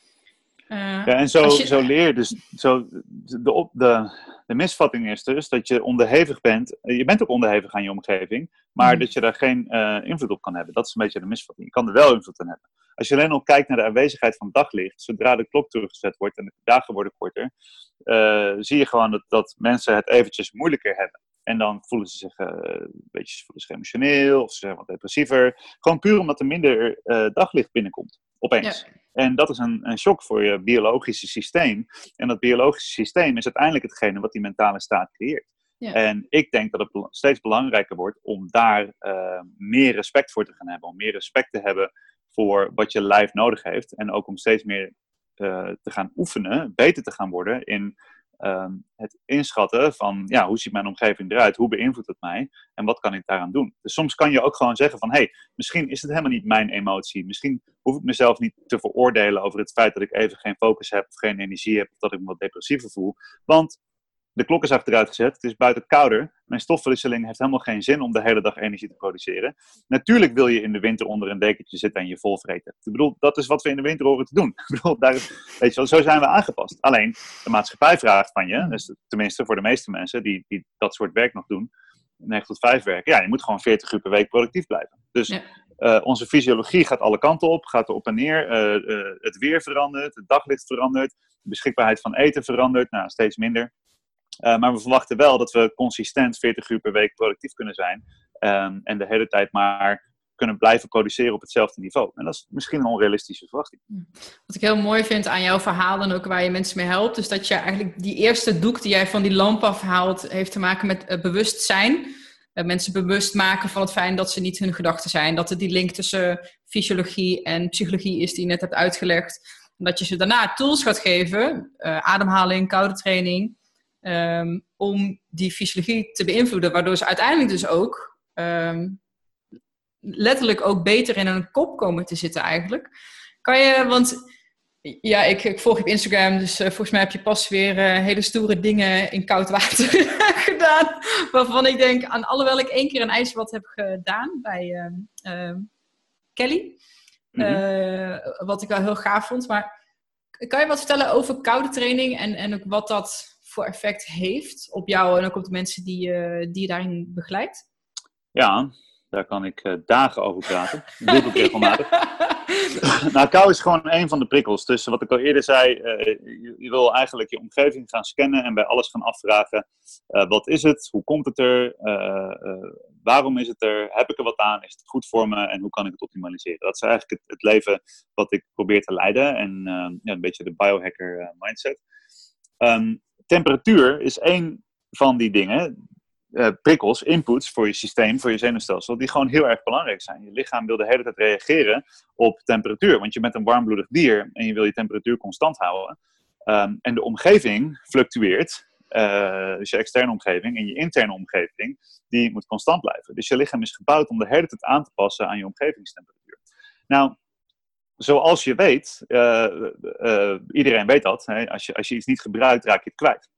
Uh, ja, en zo, zo leer je dus... Zo, de, op, de, de misvatting is dus dat je onderhevig bent. Je bent ook onderhevig aan je omgeving, maar mm. dat je daar geen uh, invloed op kan hebben. Dat is een beetje de misvatting. Je kan er wel invloed aan hebben. Als je alleen al kijkt naar de aanwezigheid van daglicht, zodra de klok teruggezet wordt en de dagen worden korter, uh, zie je gewoon dat, dat mensen het eventjes moeilijker hebben. En dan voelen ze zich uh, een beetje voelen zich emotioneel of ze zijn wat depressiever. Gewoon puur omdat er minder uh, daglicht binnenkomt, opeens. Ja. En dat is een, een shock voor je biologische systeem. En dat biologische systeem is uiteindelijk hetgene wat die mentale staat creëert. Ja. En ik denk dat het steeds belangrijker wordt om daar uh, meer respect voor te gaan hebben. Om meer respect te hebben voor wat je lijf nodig heeft. En ook om steeds meer te gaan oefenen, beter te gaan worden in uh, het inschatten van ja, hoe ziet mijn omgeving eruit, hoe beïnvloedt het mij en wat kan ik daaraan doen. Dus soms kan je ook gewoon zeggen van hé, hey, misschien is het helemaal niet mijn emotie. Misschien hoef ik mezelf niet te veroordelen over het feit dat ik even geen focus heb of geen energie heb of dat ik me wat depressiever voel. Want de klok is achteruit gezet, het is buiten kouder. Mijn stofwisseling heeft helemaal geen zin om de hele dag energie te produceren. Natuurlijk wil je in de winter onder een dekentje zitten en je vol vreten. Ik bedoel, dat is wat we in de winter horen te doen. *laughs* Ik bedoel, daar, weet je wel, zo zijn we aangepast. Alleen, de maatschappij vraagt van je, dus tenminste voor de meeste mensen die, die dat soort werk nog doen, 9 tot 5 werken, ja, je moet gewoon 40 uur per week productief blijven. Dus uh, onze fysiologie gaat alle kanten op, gaat er op en neer. Uh, uh, het weer verandert, het daglicht verandert, de beschikbaarheid van eten verandert, nou, steeds minder. Maar we verwachten wel dat we consistent 40 uur per week productief kunnen zijn. Ehm, en de hele tijd maar kunnen blijven produceren op hetzelfde niveau. En dat is misschien een onrealistische verwachting. Wat ik heel mooi vind aan jouw verhaal en ook waar je mensen mee helpt, is dat je eigenlijk die eerste doek die jij van die lamp afhaalt, heeft te maken met uh, bewustzijn. Uh, mensen bewust maken van het feit dat ze niet hun gedachten zijn. Dat er die link tussen fysiologie en psychologie is die je net hebt uitgelegd. En dat je ze daarna tools gaat geven, ademhaling, koude training, um, om die fysiologie te beïnvloeden. Waardoor ze uiteindelijk dus ook um, letterlijk ook beter in een kop komen te zitten eigenlijk. Kan je, want ja, ik, ik volg je op Instagram, dus uh, volgens mij heb je pas weer uh, hele stoere dingen in koud water *laughs* gedaan. Waarvan ik denk, aan alhoewel ik één keer een ijsbad heb gedaan bij uh, Kelly. Mm wat ik wel heel gaaf vond. Maar kan je wat vertellen over koude training en, en ook wat dat voor effect heeft op jou en ook op de mensen die, die je daarin begeleidt? Ja, daar kan ik uh, dagen over praten. *laughs* Dat doe ik regelmatig. nou, kou is gewoon een van de prikkels. Dus wat ik al eerder zei, uh, je, je, wil eigenlijk je omgeving gaan scannen en bij alles gaan afvragen. Uh, wat is het? Hoe komt het er? waarom is het er? Heb ik er wat aan? Is het goed voor me? En hoe kan ik het optimaliseren? Dat is eigenlijk het, het leven wat ik probeer te leiden. En ja, een beetje de biohacker mindset. Um, temperatuur is één van die dingen uh, prikkels, inputs voor je systeem, voor je zenuwstelsel, die gewoon heel erg belangrijk zijn. Je lichaam wil de hele tijd reageren op temperatuur, want je bent een warmbloedig dier en je wil je temperatuur constant houden. Um, en de omgeving fluctueert, uh, dus je externe omgeving en je interne omgeving, die moet constant blijven. Dus je lichaam is gebouwd om de hele tijd aan te passen aan je omgevingstemperatuur. Nou, zoals je weet, uh, iedereen weet dat, hè, als, je, als je iets niet gebruikt, raak je het kwijt.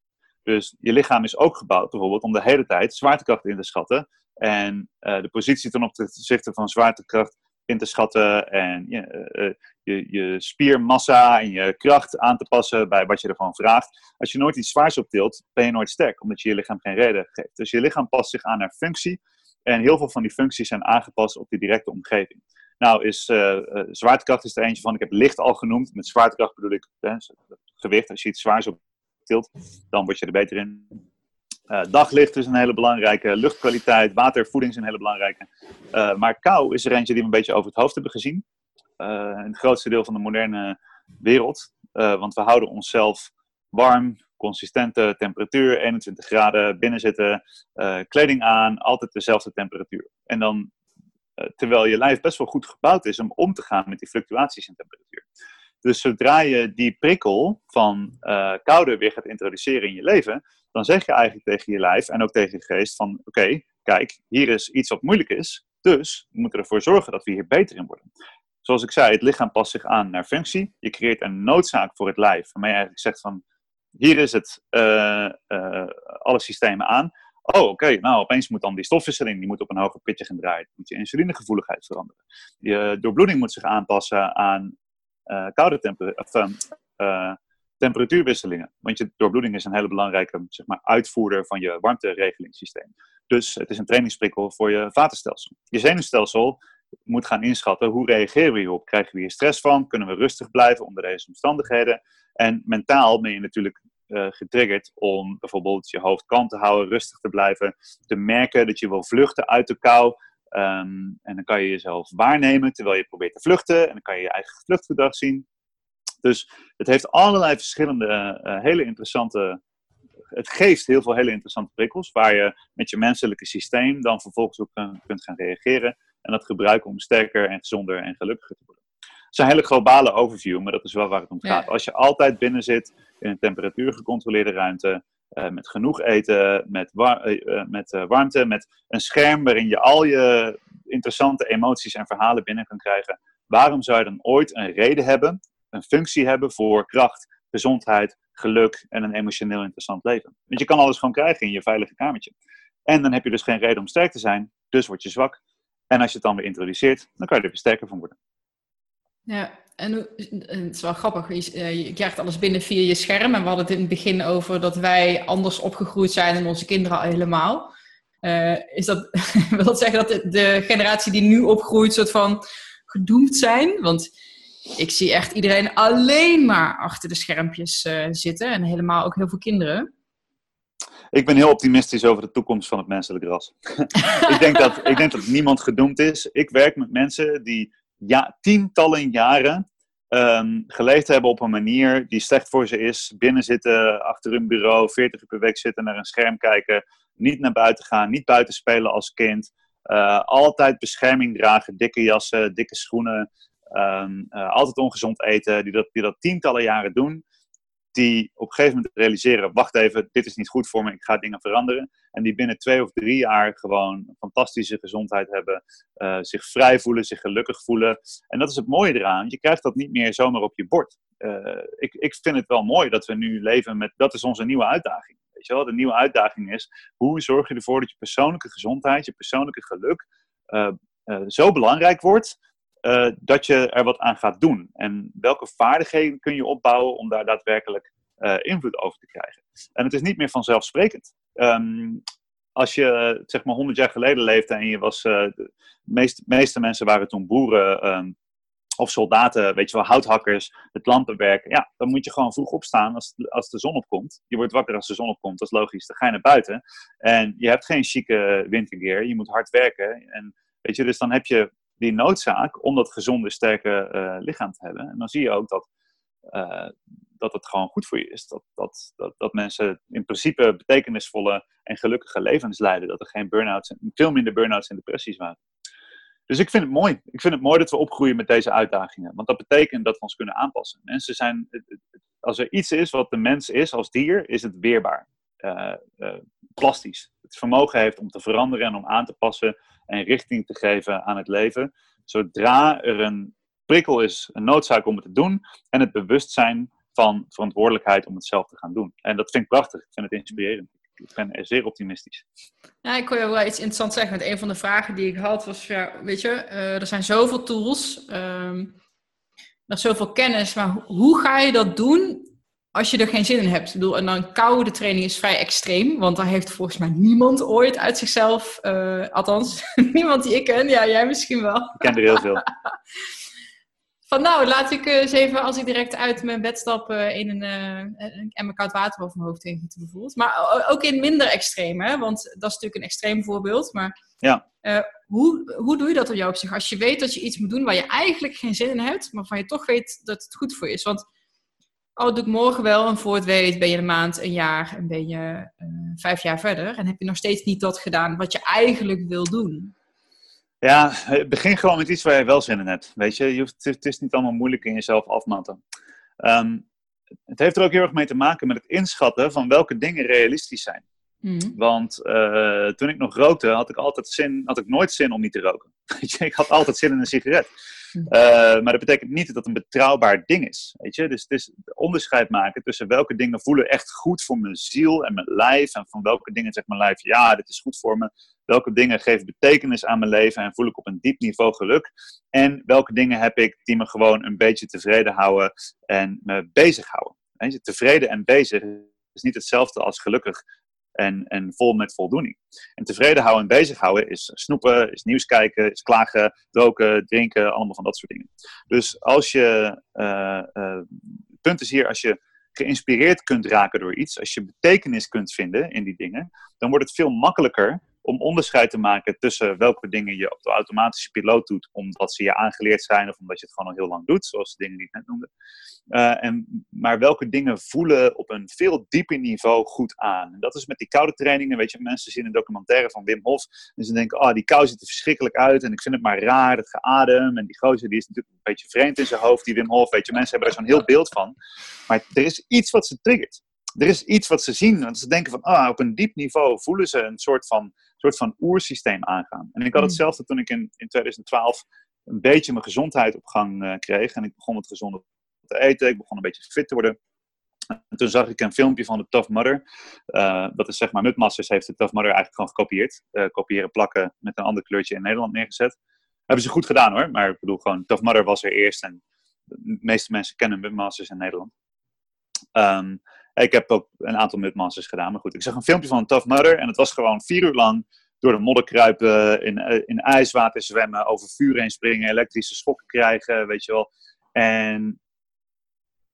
Dus je lichaam is ook gebouwd bijvoorbeeld om de hele tijd zwaartekracht in te schatten. En de positie ten opzichte van zwaartekracht in te schatten. En je, je, je, spiermassa en je kracht aan te passen bij wat je ervan vraagt. Als je nooit iets zwaars optilt, ben je nooit sterk, omdat je je lichaam geen reden geeft. Dus je lichaam past zich aan naar functie. En heel veel van die functies zijn aangepast op die directe omgeving. Nou, is, uh, zwaartekracht is er eentje van. Ik heb licht al genoemd. Met zwaartekracht bedoel ik gewicht. Als je iets zwaars op tilt, dan word je er beter in. Uh, daglicht is een hele belangrijke, luchtkwaliteit, watervoeding is een hele belangrijke. Maar kou is er eentje die we een beetje over het hoofd hebben gezien. In het grootste deel van de moderne wereld. want we houden onszelf warm, consistente temperatuur, 21 graden, binnenzitten, kleding aan, altijd dezelfde temperatuur. En dan, terwijl je lijf best wel goed gebouwd is om om te gaan met die fluctuaties in temperatuur. Dus zodra je die prikkel van uh, koude weer gaat introduceren in je leven, dan zeg je eigenlijk tegen je lijf en ook tegen je geest van oké, kijk, hier is iets wat moeilijk is, dus we moeten ervoor zorgen dat we hier beter in worden. Zoals ik zei, het lichaam past zich aan naar functie. Je creëert een noodzaak voor het lijf, waarmee je eigenlijk zegt van hier is het, uh, alle systemen aan. Oh, oké, nou opeens moet dan die stofwisseling, die moet op een hoger pitje gaan draaien. moet je insulinegevoeligheid veranderen. Je doorbloeding moet zich aanpassen aan uh, koude of, uh, temperatuurwisselingen. Want je doorbloeding is een hele belangrijke zeg maar, uitvoerder van je warmteregelingssysteem. Dus het is een trainingsprikkel voor je vatenstelsel. Je zenuwstelsel moet gaan inschatten hoe reageren we hierop. Krijgen we hier stress van? Kunnen we rustig blijven onder deze omstandigheden? En mentaal ben je natuurlijk uh, getriggerd om bijvoorbeeld je hoofd kalm te houden, rustig te blijven, te merken dat je wil vluchten uit de kou, Um, en dan kan je jezelf waarnemen terwijl je probeert te vluchten. En dan kan je je eigen vluchtgedrag zien. Dus het heeft allerlei verschillende, uh, hele interessante. Het geeft heel veel hele interessante prikkels. Waar je met je menselijke systeem dan vervolgens op kunt gaan reageren. En dat gebruiken om sterker en gezonder en gelukkiger te worden. Het is een hele globale overview, maar dat is wel waar het om gaat. Als je altijd binnen zit in een temperatuurgecontroleerde ruimte uh, met genoeg eten, met, war uh, met uh, warmte, met een scherm waarin je al je interessante emoties en verhalen binnen kan krijgen. Waarom zou je dan ooit een reden hebben, een functie hebben voor kracht, gezondheid, geluk en een emotioneel interessant leven? Want je kan alles gewoon krijgen in je veilige kamertje. En dan heb je dus geen reden om sterk te zijn, dus word je zwak. En als je het dan weer introduceert, dan kan je er weer sterker van worden. Ja, en het is wel grappig, je, je, krijgt alles binnen via je scherm. En we hadden het in het begin over dat wij anders opgegroeid zijn en onze kinderen al helemaal. Uh, is dat, *laughs* wil dat zeggen dat de, generatie die nu opgroeit soort van gedoemd zijn? Want ik zie echt iedereen alleen maar achter de schermpjes uh, zitten en helemaal ook heel veel kinderen. Ik ben heel optimistisch over de toekomst van het menselijk ras. *laughs* ik, denk dat, ik denk dat niemand gedoemd is. Ik werk met mensen die ja, tientallen jaren um, geleefd hebben op een manier die slecht voor ze is. Binnen zitten, achter hun bureau, 40 uur per week zitten, naar een scherm kijken. Niet naar buiten gaan, niet buiten spelen als kind. Uh, altijd bescherming dragen, dikke jassen, dikke schoenen. Um, uh, altijd ongezond eten, die dat, die dat tientallen jaren doen die op een gegeven moment realiseren: wacht even, dit is niet goed voor me, ik ga dingen veranderen. En die binnen twee of drie jaar gewoon fantastische gezondheid hebben, uh, zich vrij voelen, zich gelukkig voelen. En dat is het mooie eraan, je krijgt dat niet meer zomaar op je bord. Uh, ik, ik vind het wel mooi dat we nu leven met, dat is onze nieuwe uitdaging. Weet je wel? De nieuwe uitdaging is, hoe zorg je ervoor dat je persoonlijke gezondheid, je persoonlijke geluk uh, zo belangrijk wordt uh, dat je er wat aan gaat doen. En welke vaardigheden kun je opbouwen om daar daadwerkelijk uh, invloed over te krijgen. En het is niet meer vanzelfsprekend. Um, als je zeg maar 100 jaar geleden leefde en je was. Uh, de meeste, meeste mensen waren toen boeren. Um, of soldaten, weet je wel, houthakkers, het lampenwerk. Ja, dan moet je gewoon vroeg opstaan als, als de zon opkomt. Je wordt wakker als de zon opkomt, dat is logisch. Dan ga je naar buiten. En je hebt geen chique wintergear, je moet hard werken. En weet je, dus dan heb je die noodzaak om dat gezonde, sterke uh, lichaam te hebben. En dan zie je ook dat, uh, dat het gewoon goed voor je is. Dat, dat, dat, dat mensen in principe betekenisvolle en gelukkige levens leiden. Dat er geen burn-outs, veel minder burn-outs en depressies waren. Dus ik vind het mooi. Ik vind het mooi dat we opgroeien met deze uitdagingen. Want dat betekent dat we ons kunnen aanpassen. Mensen zijn, als er iets is wat de mens is als dier, is het weerbaar. Uh, plastisch. Het vermogen heeft om te veranderen en om aan te passen en richting te geven aan het leven. Zodra er een prikkel is, een noodzaak om het te doen en het bewustzijn van verantwoordelijkheid om het zelf te gaan doen. En dat vind ik prachtig. Ik vind het inspirerend. Ik ben zeer optimistisch. Ja, ik kon je wel iets interessants zeggen. Want een van de vragen die ik had was, ja, weet je, uh, er zijn zoveel tools, um, er is zoveel kennis, maar hoe ga je dat doen als je er geen zin in hebt. Ik bedoel, en dan koude training is vrij extreem, want daar heeft volgens mij niemand ooit uit zichzelf, uh, althans, *laughs* niemand die ik ken, ja, jij misschien wel. Ik ken er heel veel. *laughs* Van nou, laat ik eens even, als ik direct uit mijn bed stap, uh, in een, uh, een emmer koud water over mijn hoofd heen gieten bijvoorbeeld. Maar ook in minder extreem, hè? want dat is natuurlijk een extreem voorbeeld. Maar ja. hoe, hoe doe je dat op jou op zich? Als je weet dat je iets moet doen waar je eigenlijk geen zin in hebt, maar van je toch weet dat het goed voor je is. Want oh, doe ik morgen wel. En voor het weet ben je een maand, een jaar en ben je uh, vijf jaar verder. En heb je nog steeds niet dat gedaan wat je eigenlijk wil doen. Ja, begin gewoon met iets waar je wel zin in hebt. Weet je, je hoeft, het is niet allemaal moeilijk in jezelf afmatten. Um, het heeft er ook heel erg mee te maken met het inschatten van welke dingen realistisch zijn. Mm. Want uh, toen ik nog rookte, had ik, altijd zin, had ik nooit zin om niet te roken. *laughs* Weet je, ik had altijd zin in een sigaret. Uh, maar dat betekent niet dat het een betrouwbaar ding is. Weet je? Dus het is onderscheid maken tussen welke dingen voelen echt goed voor mijn ziel en mijn lijf. En van welke dingen zegt mijn lijf, ja, dit is goed voor me. Welke dingen geven betekenis aan mijn leven en voel ik op een diep niveau geluk. En welke dingen heb ik die me gewoon een beetje tevreden houden en me bezighouden. Weet je? Tevreden en bezig is niet hetzelfde als gelukkig en, en vol met voldoening. En tevreden houden en bezighouden is snoepen, is nieuws kijken, is klagen, roken, drinken, allemaal van dat soort dingen. Dus als je, uh, uh, punt is hier, als je geïnspireerd kunt raken door iets, als je betekenis kunt vinden in die dingen, dan wordt het veel makkelijker om onderscheid te maken tussen welke dingen je op de automatische piloot doet, omdat ze je aangeleerd zijn of omdat je het gewoon al heel lang doet, zoals de dingen die ik net noemde. Uh, en, maar welke dingen voelen op een veel dieper niveau goed aan. En dat is met die koude trainingen, weet je, mensen zien een documentaire van Wim Hof en ze denken, oh, die kou ziet er verschrikkelijk uit en ik vind het maar raar, het geadem en die gozer die is natuurlijk een beetje vreemd in zijn hoofd, die Wim Hof, weet je, mensen hebben er zo'n heel beeld van. Maar er is iets wat ze triggert er is iets wat ze zien. Want ze denken van, ah, op een diep niveau voelen ze een soort van, soort van oersysteem aangaan. En ik had mm. hetzelfde toen ik in, in 2012 een beetje mijn gezondheid op gang uh, kreeg. En ik begon wat gezonder te eten. Ik begon een beetje fit te worden. En toen zag ik een filmpje van de Tough Mudder. Uh, dat is zeg maar, Mudmasters heeft de Tough Mudder eigenlijk gewoon gekopieerd. Uh, kopiëren, plakken, met een ander kleurtje in Nederland neergezet. Hebben ze goed gedaan hoor. Maar ik bedoel gewoon, Tough Mudder was er eerst. En de meeste mensen kennen Mudmasters in Nederland. Um, ik heb ook een aantal Mudmasters gedaan. Maar goed, ik zag een filmpje van een Tough Mudder. En het was gewoon vier uur lang door de modder kruipen, in, eh, in ijswater zwemmen, over vuur heen springen, elektrische schokken krijgen, weet je wel. En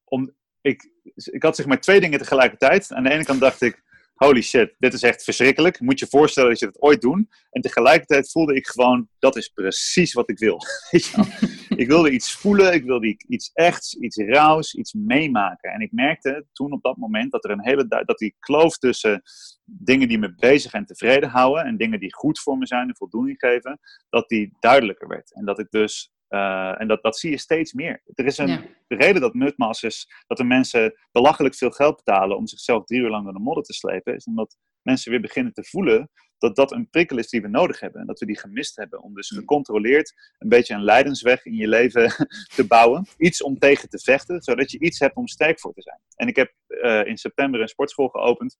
om, ik, ik had zeg maar twee dingen tegelijkertijd. Aan de ene kant dacht ik, holy shit, dit is echt verschrikkelijk. Moet je voorstellen dat je dat ooit doet. En tegelijkertijd voelde ik gewoon, dat is precies wat ik wil. *laughs* ik wilde iets voelen, ik wilde iets echts, iets rauws, iets meemaken. En ik merkte toen op dat moment dat er een hele dat die kloof tussen dingen die me bezig en tevreden houden en dingen die goed voor me zijn en voldoening geven, dat die duidelijker werd. En dat ik dus uh, en dat, dat zie je steeds meer. Er is een reden dat nutmasters, dat de mensen belachelijk veel geld betalen om zichzelf drie uur lang door de modder te slepen, is omdat mensen weer beginnen te voelen dat dat een prikkel is die we nodig hebben. En dat we die gemist hebben. Om dus gecontroleerd een beetje een leidensweg in je leven *laughs* te bouwen. Iets om tegen te vechten, zodat je iets hebt om sterk voor te zijn. En ik heb uh, in september een sportschool geopend.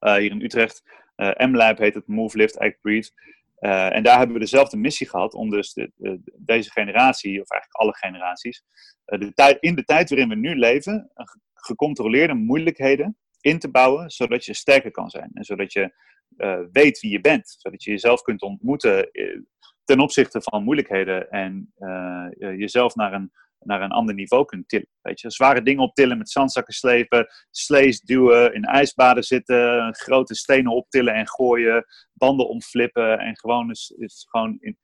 Uh, hier in Utrecht. Uh, M-Lab heet het, Move, Lift, Act, Breathe. Uh, en daar hebben we dezelfde missie gehad om dus de, de, deze generatie, of eigenlijk alle generaties, uh, de in de tijd waarin we nu leven, gecontroleerde moeilijkheden in te bouwen, zodat je sterker kan zijn. En zodat je uh, weet wie je bent. Zodat je jezelf kunt ontmoeten ten opzichte van moeilijkheden en jezelf naar een naar een ander niveau kunt tillen. Weet je, zware dingen optillen met zandzakken slepen, slees duwen, in ijsbaden zitten, grote stenen optillen en gooien, banden omflippen en gewoon is, is gewoon in,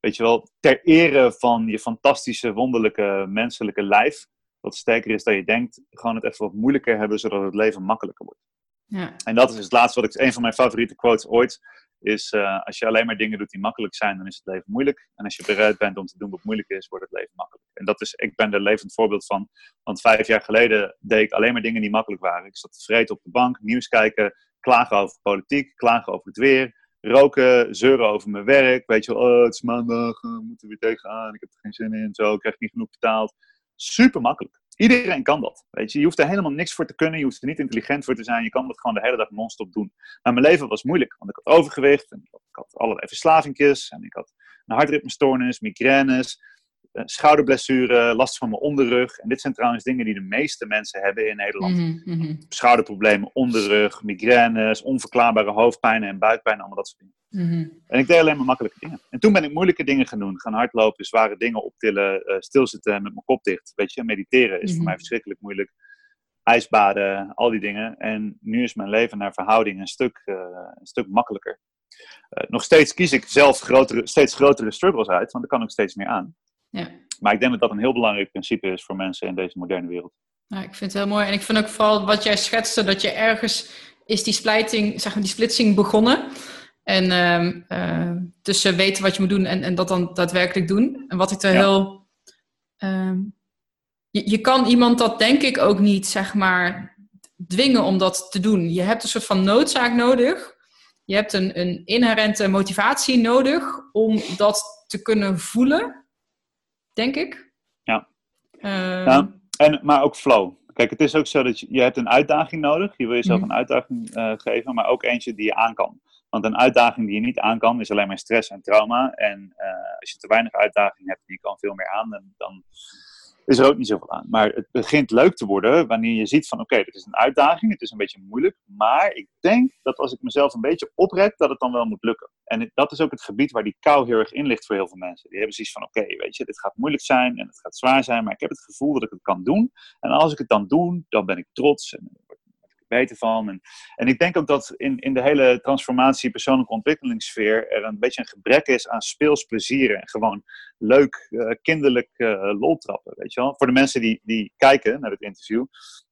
weet je wel, ter ere van je fantastische, wonderlijke menselijke lijf, wat sterker is dan je denkt, gewoon het even wat moeilijker hebben, zodat het leven makkelijker wordt. Ja. En dat is het laatste wat ik, een van mijn favoriete quotes ooit, is uh, als je alleen maar dingen doet die makkelijk zijn, dan is het leven moeilijk. En als je bereid bent om te doen wat moeilijk is, wordt het leven makkelijk. En dat is, ik ben er levend voorbeeld van. Want vijf jaar geleden deed ik alleen maar dingen die makkelijk waren. Ik zat tevreden op de bank, nieuws kijken, klagen over politiek, klagen over het weer, roken, zeuren over mijn werk. Weet je oh, het is maandag, we moeten weer tegenaan, ik heb er geen zin in, zo, ik krijg niet genoeg betaald. Super makkelijk. Iedereen kan dat. Weet je. je hoeft er helemaal niks voor te kunnen. Je hoeft er niet intelligent voor te zijn. Je kan dat gewoon de hele dag non-stop doen. Maar mijn leven was moeilijk. Want ik had overgewicht. En ik had allerlei verslavingjes. En ik had een hartritmestoornis, migraines, schouderblessure, last van mijn onderrug. En dit zijn trouwens dingen die de meeste mensen hebben in Nederland. Mm -hmm. Schouderproblemen, onderrug, migraines, onverklaarbare hoofdpijn en buikpijn. Allemaal dat soort dingen. Mhm. En ik deed alleen maar makkelijke dingen. En toen ben ik moeilijke dingen gaan doen. Gaan hardlopen, zware dingen optillen, uh, stilzitten met mijn kop dicht. Weet je, mediteren is voor mhm. mij verschrikkelijk moeilijk. IJsbaden, al die dingen. En nu is mijn leven naar verhouding een stuk, uh, een stuk makkelijker. Uh, nog steeds kies ik zelf grotere, steeds grotere struggles uit, want er kan ook steeds meer aan. Ja. Maar ik denk dat dat een heel belangrijk principe is voor mensen in deze moderne wereld. Nou, ik vind het heel mooi. En ik vind ook vooral wat jij schetste, dat je ergens is die splijting, zeg maar, die splitsing begonnen. En uh, tussen weten wat je moet doen en, en dat dan daadwerkelijk doen. En wat ik er heel. Uh, je, je kan iemand dat denk ik ook niet, zeg maar, dwingen om dat te doen. Je hebt een soort van noodzaak nodig. Je hebt een, een inherente motivatie nodig om dat te kunnen voelen, denk ik. Ja. Uh, en, maar ook flow. Kijk, het is ook zo dat je, je hebt een uitdaging nodig. Je wil jezelf mm. een uitdaging uh, geven, maar ook eentje die je aan kan. Want een uitdaging die je niet aan kan, is alleen maar stress en trauma. En uh, als je te weinig uitdaging hebt je kan veel meer aan, dan, is er ook niet zoveel aan. Maar het begint leuk te worden wanneer je ziet van oké, okay, dit is een uitdaging, het is een beetje moeilijk. Maar ik denk dat als ik mezelf een beetje opred, dat het dan wel moet lukken. En dat is ook het gebied waar die kou heel erg in ligt voor heel veel mensen. Die hebben zoiets van oké, weet je, dit gaat moeilijk zijn en het gaat zwaar zijn, maar ik heb het gevoel dat ik het kan doen. En als ik het dan doe, dan ben ik trots en van. En, en ik denk ook dat in, in de hele transformatie persoonlijke ontwikkelingssfeer er een beetje een gebrek is aan speelsplezier en gewoon leuk, uh, kinderlijk uh, lol trappen, weet je wel. Voor de mensen die, die kijken naar het interview,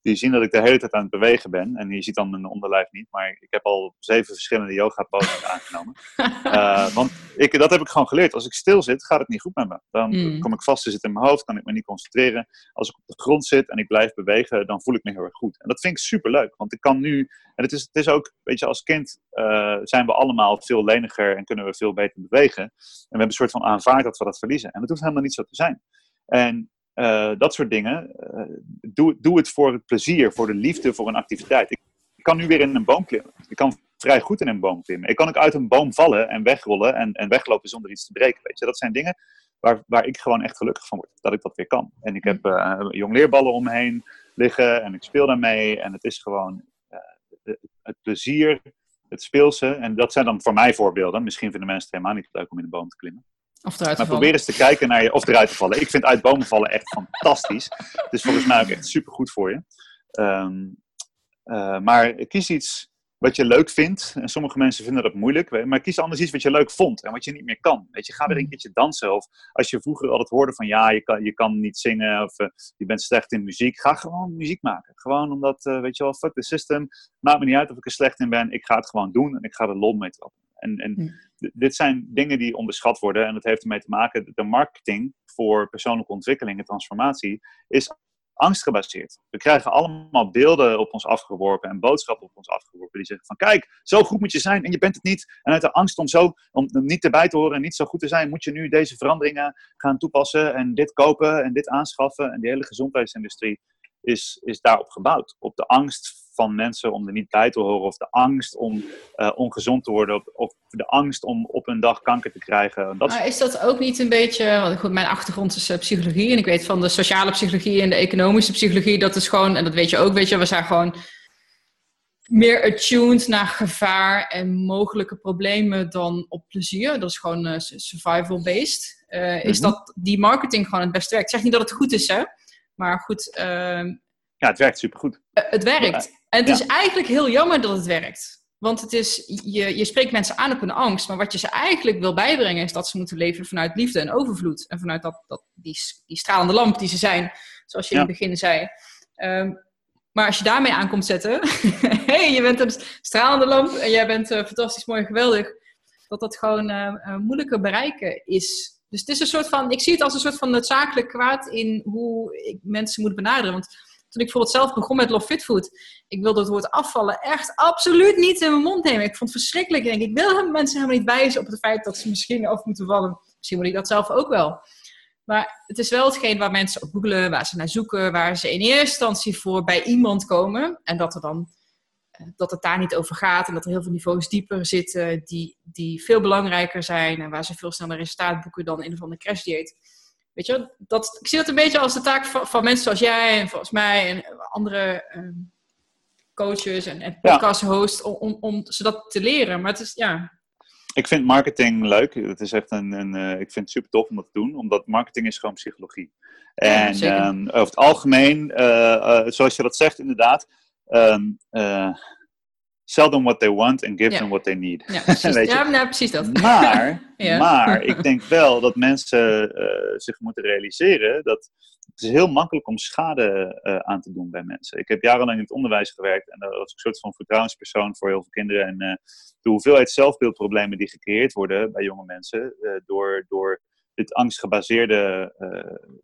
die zien dat ik de hele tijd aan het bewegen ben. En je ziet dan mijn onderlijf niet, maar ik heb al zeven verschillende yoga poses *laughs* aangenomen. Uh, want ik, dat heb ik gewoon geleerd. Als ik stil zit, gaat het niet goed met me. Dan mm. kom ik vast te zitten in mijn hoofd, kan ik me niet concentreren. Als ik op de grond zit en ik blijf bewegen, dan voel ik me heel erg goed. En dat vind ik super leuk, want ik kan nu... En het is, het is ook, weet je, als kind uh, zijn we allemaal veel leniger en kunnen we veel beter bewegen. En we hebben een soort van aanvaard dat we dat verliezen. En dat hoeft helemaal niet zo te zijn. En uh, dat soort dingen. Uh, doe, doe het voor het plezier, voor de liefde, voor een activiteit. Ik, ik, kan nu weer in een boom klimmen. Ik kan vrij goed in een boom klimmen. Ik kan ook uit een boom vallen en wegrollen en, en weglopen zonder iets te breken. Weet je? Dat zijn dingen waar, waar ik gewoon echt gelukkig van word. Dat ik dat weer kan. En ik heb uh, jongleerballen om me heen liggen en ik speel daarmee. En het is gewoon het plezier, het speelse. En dat zijn dan voor mij voorbeelden. Misschien vinden mensen het helemaal niet leuk om in een boom te klimmen. Of eruit maar probeer eens te kijken naar je, of eruit te vallen. Ik vind uit bomen vallen echt *laughs* fantastisch. Het is volgens mij ook echt supergoed voor je. Um, uh, maar kies iets wat je leuk vindt. En sommige mensen vinden dat moeilijk. Maar kies anders iets wat je leuk vond en wat je niet meer kan. Weet je, ga weer een mm. keertje dansen. Of als je vroeger altijd hoorde van ja, je kan, je kan niet zingen of uh, je bent slecht in muziek. Ga gewoon muziek maken. Gewoon omdat, uh, weet je wel, fuck the system. Maakt me niet uit of ik er slecht in ben. Ik ga het gewoon doen en ik ga er lol mee trappen. En, en dit zijn dingen die onderschat worden. En dat heeft ermee te maken, de marketing voor persoonlijke ontwikkeling en transformatie is angstgebaseerd. We krijgen allemaal beelden op ons afgeworpen en boodschappen op ons afgeworpen die zeggen van kijk, zo goed moet je zijn en je bent het niet. En uit de angst om zo om niet erbij te horen en niet zo goed te zijn, moet je nu deze veranderingen gaan toepassen en dit kopen en dit aanschaffen. En die hele gezondheidsindustrie is, is daarop gebouwd. Op de angst van mensen om er niet bij te horen, of de angst om uh, ongezond te worden, of, de angst om op een dag kanker te krijgen. Dat maar is dat ook niet een beetje, want goed, mijn achtergrond is uh, psychologie en ik weet van de sociale psychologie en de economische psychologie, dat is gewoon, en dat weet je ook, weet je, we zijn gewoon meer attuned naar gevaar en mogelijke problemen dan op plezier. Dat is gewoon uh, survival-based. Is mhm. dat die marketing gewoon het beste werkt? Ik zeg niet dat het goed is, hè? Maar goed. Ehm, ja, het werkt supergoed. Uh, het werkt. En het is eigenlijk heel jammer dat het werkt. Want het is, je, je spreekt mensen aan op hun angst. Maar wat je ze eigenlijk wil bijbrengen is dat ze moeten leven vanuit liefde en overvloed. En vanuit dat, dat, die, die stralende lamp die ze zijn. Zoals je in het begin zei. Ehm, maar als je daarmee aankomt zetten. *laughs* hey, je bent een stralende lamp en jij bent uh, fantastisch mooi en geweldig. Dat dat gewoon uh, moeilijker bereiken is. Dus het is een soort van, ik zie het als een soort van noodzakelijk kwaad in hoe ik mensen moet benaderen. Want toen ik bijvoorbeeld zelf begon met Love Fit Food, ik wilde het woord afvallen echt absoluut niet in mijn mond nemen. Ik vond het verschrikkelijk. Ik, denk, ik wil mensen helemaal niet wijzen op het feit dat ze misschien af moeten vallen. Misschien moet ik dat zelf ook wel. Maar het is wel hetgeen waar mensen op googelen, waar ze naar zoeken, waar ze in eerste instantie voor bij iemand komen. En dat er dan dat het daar niet over gaat en dat er heel veel niveaus dieper zitten die, die veel belangrijker zijn en waar ze veel sneller resultaat boeken dan een of andere crashdieet. Weet je, dat, ik zie dat een beetje als de taak van, van mensen zoals jij en volgens mij en andere ehm, coaches en, en podcast-hosts om, om, om ze dat te leren. Maar het is, ja... Ik vind marketing leuk. Het is echt een, een uh, ik vind het super tof om dat te doen, omdat marketing is gewoon psychologie. En ehm, over het algemeen, uh, uh, zoals je dat zegt, inderdaad, um, uh, sell them what they want and give them what they need. Ja, *laughs* precies, ja, nou, precies dat. Maar, *laughs* maar ik *laughs* denk wel dat mensen uh, zich moeten realiseren dat het is heel makkelijk om schade uh, aan te doen bij mensen. Ik heb jarenlang in het onderwijs gewerkt en daar was ik een soort van vertrouwenspersoon voor heel veel kinderen. En uh, de hoeveelheid zelfbeeldproblemen die gecreëerd worden bij jonge mensen door, door dit angstgebaseerde,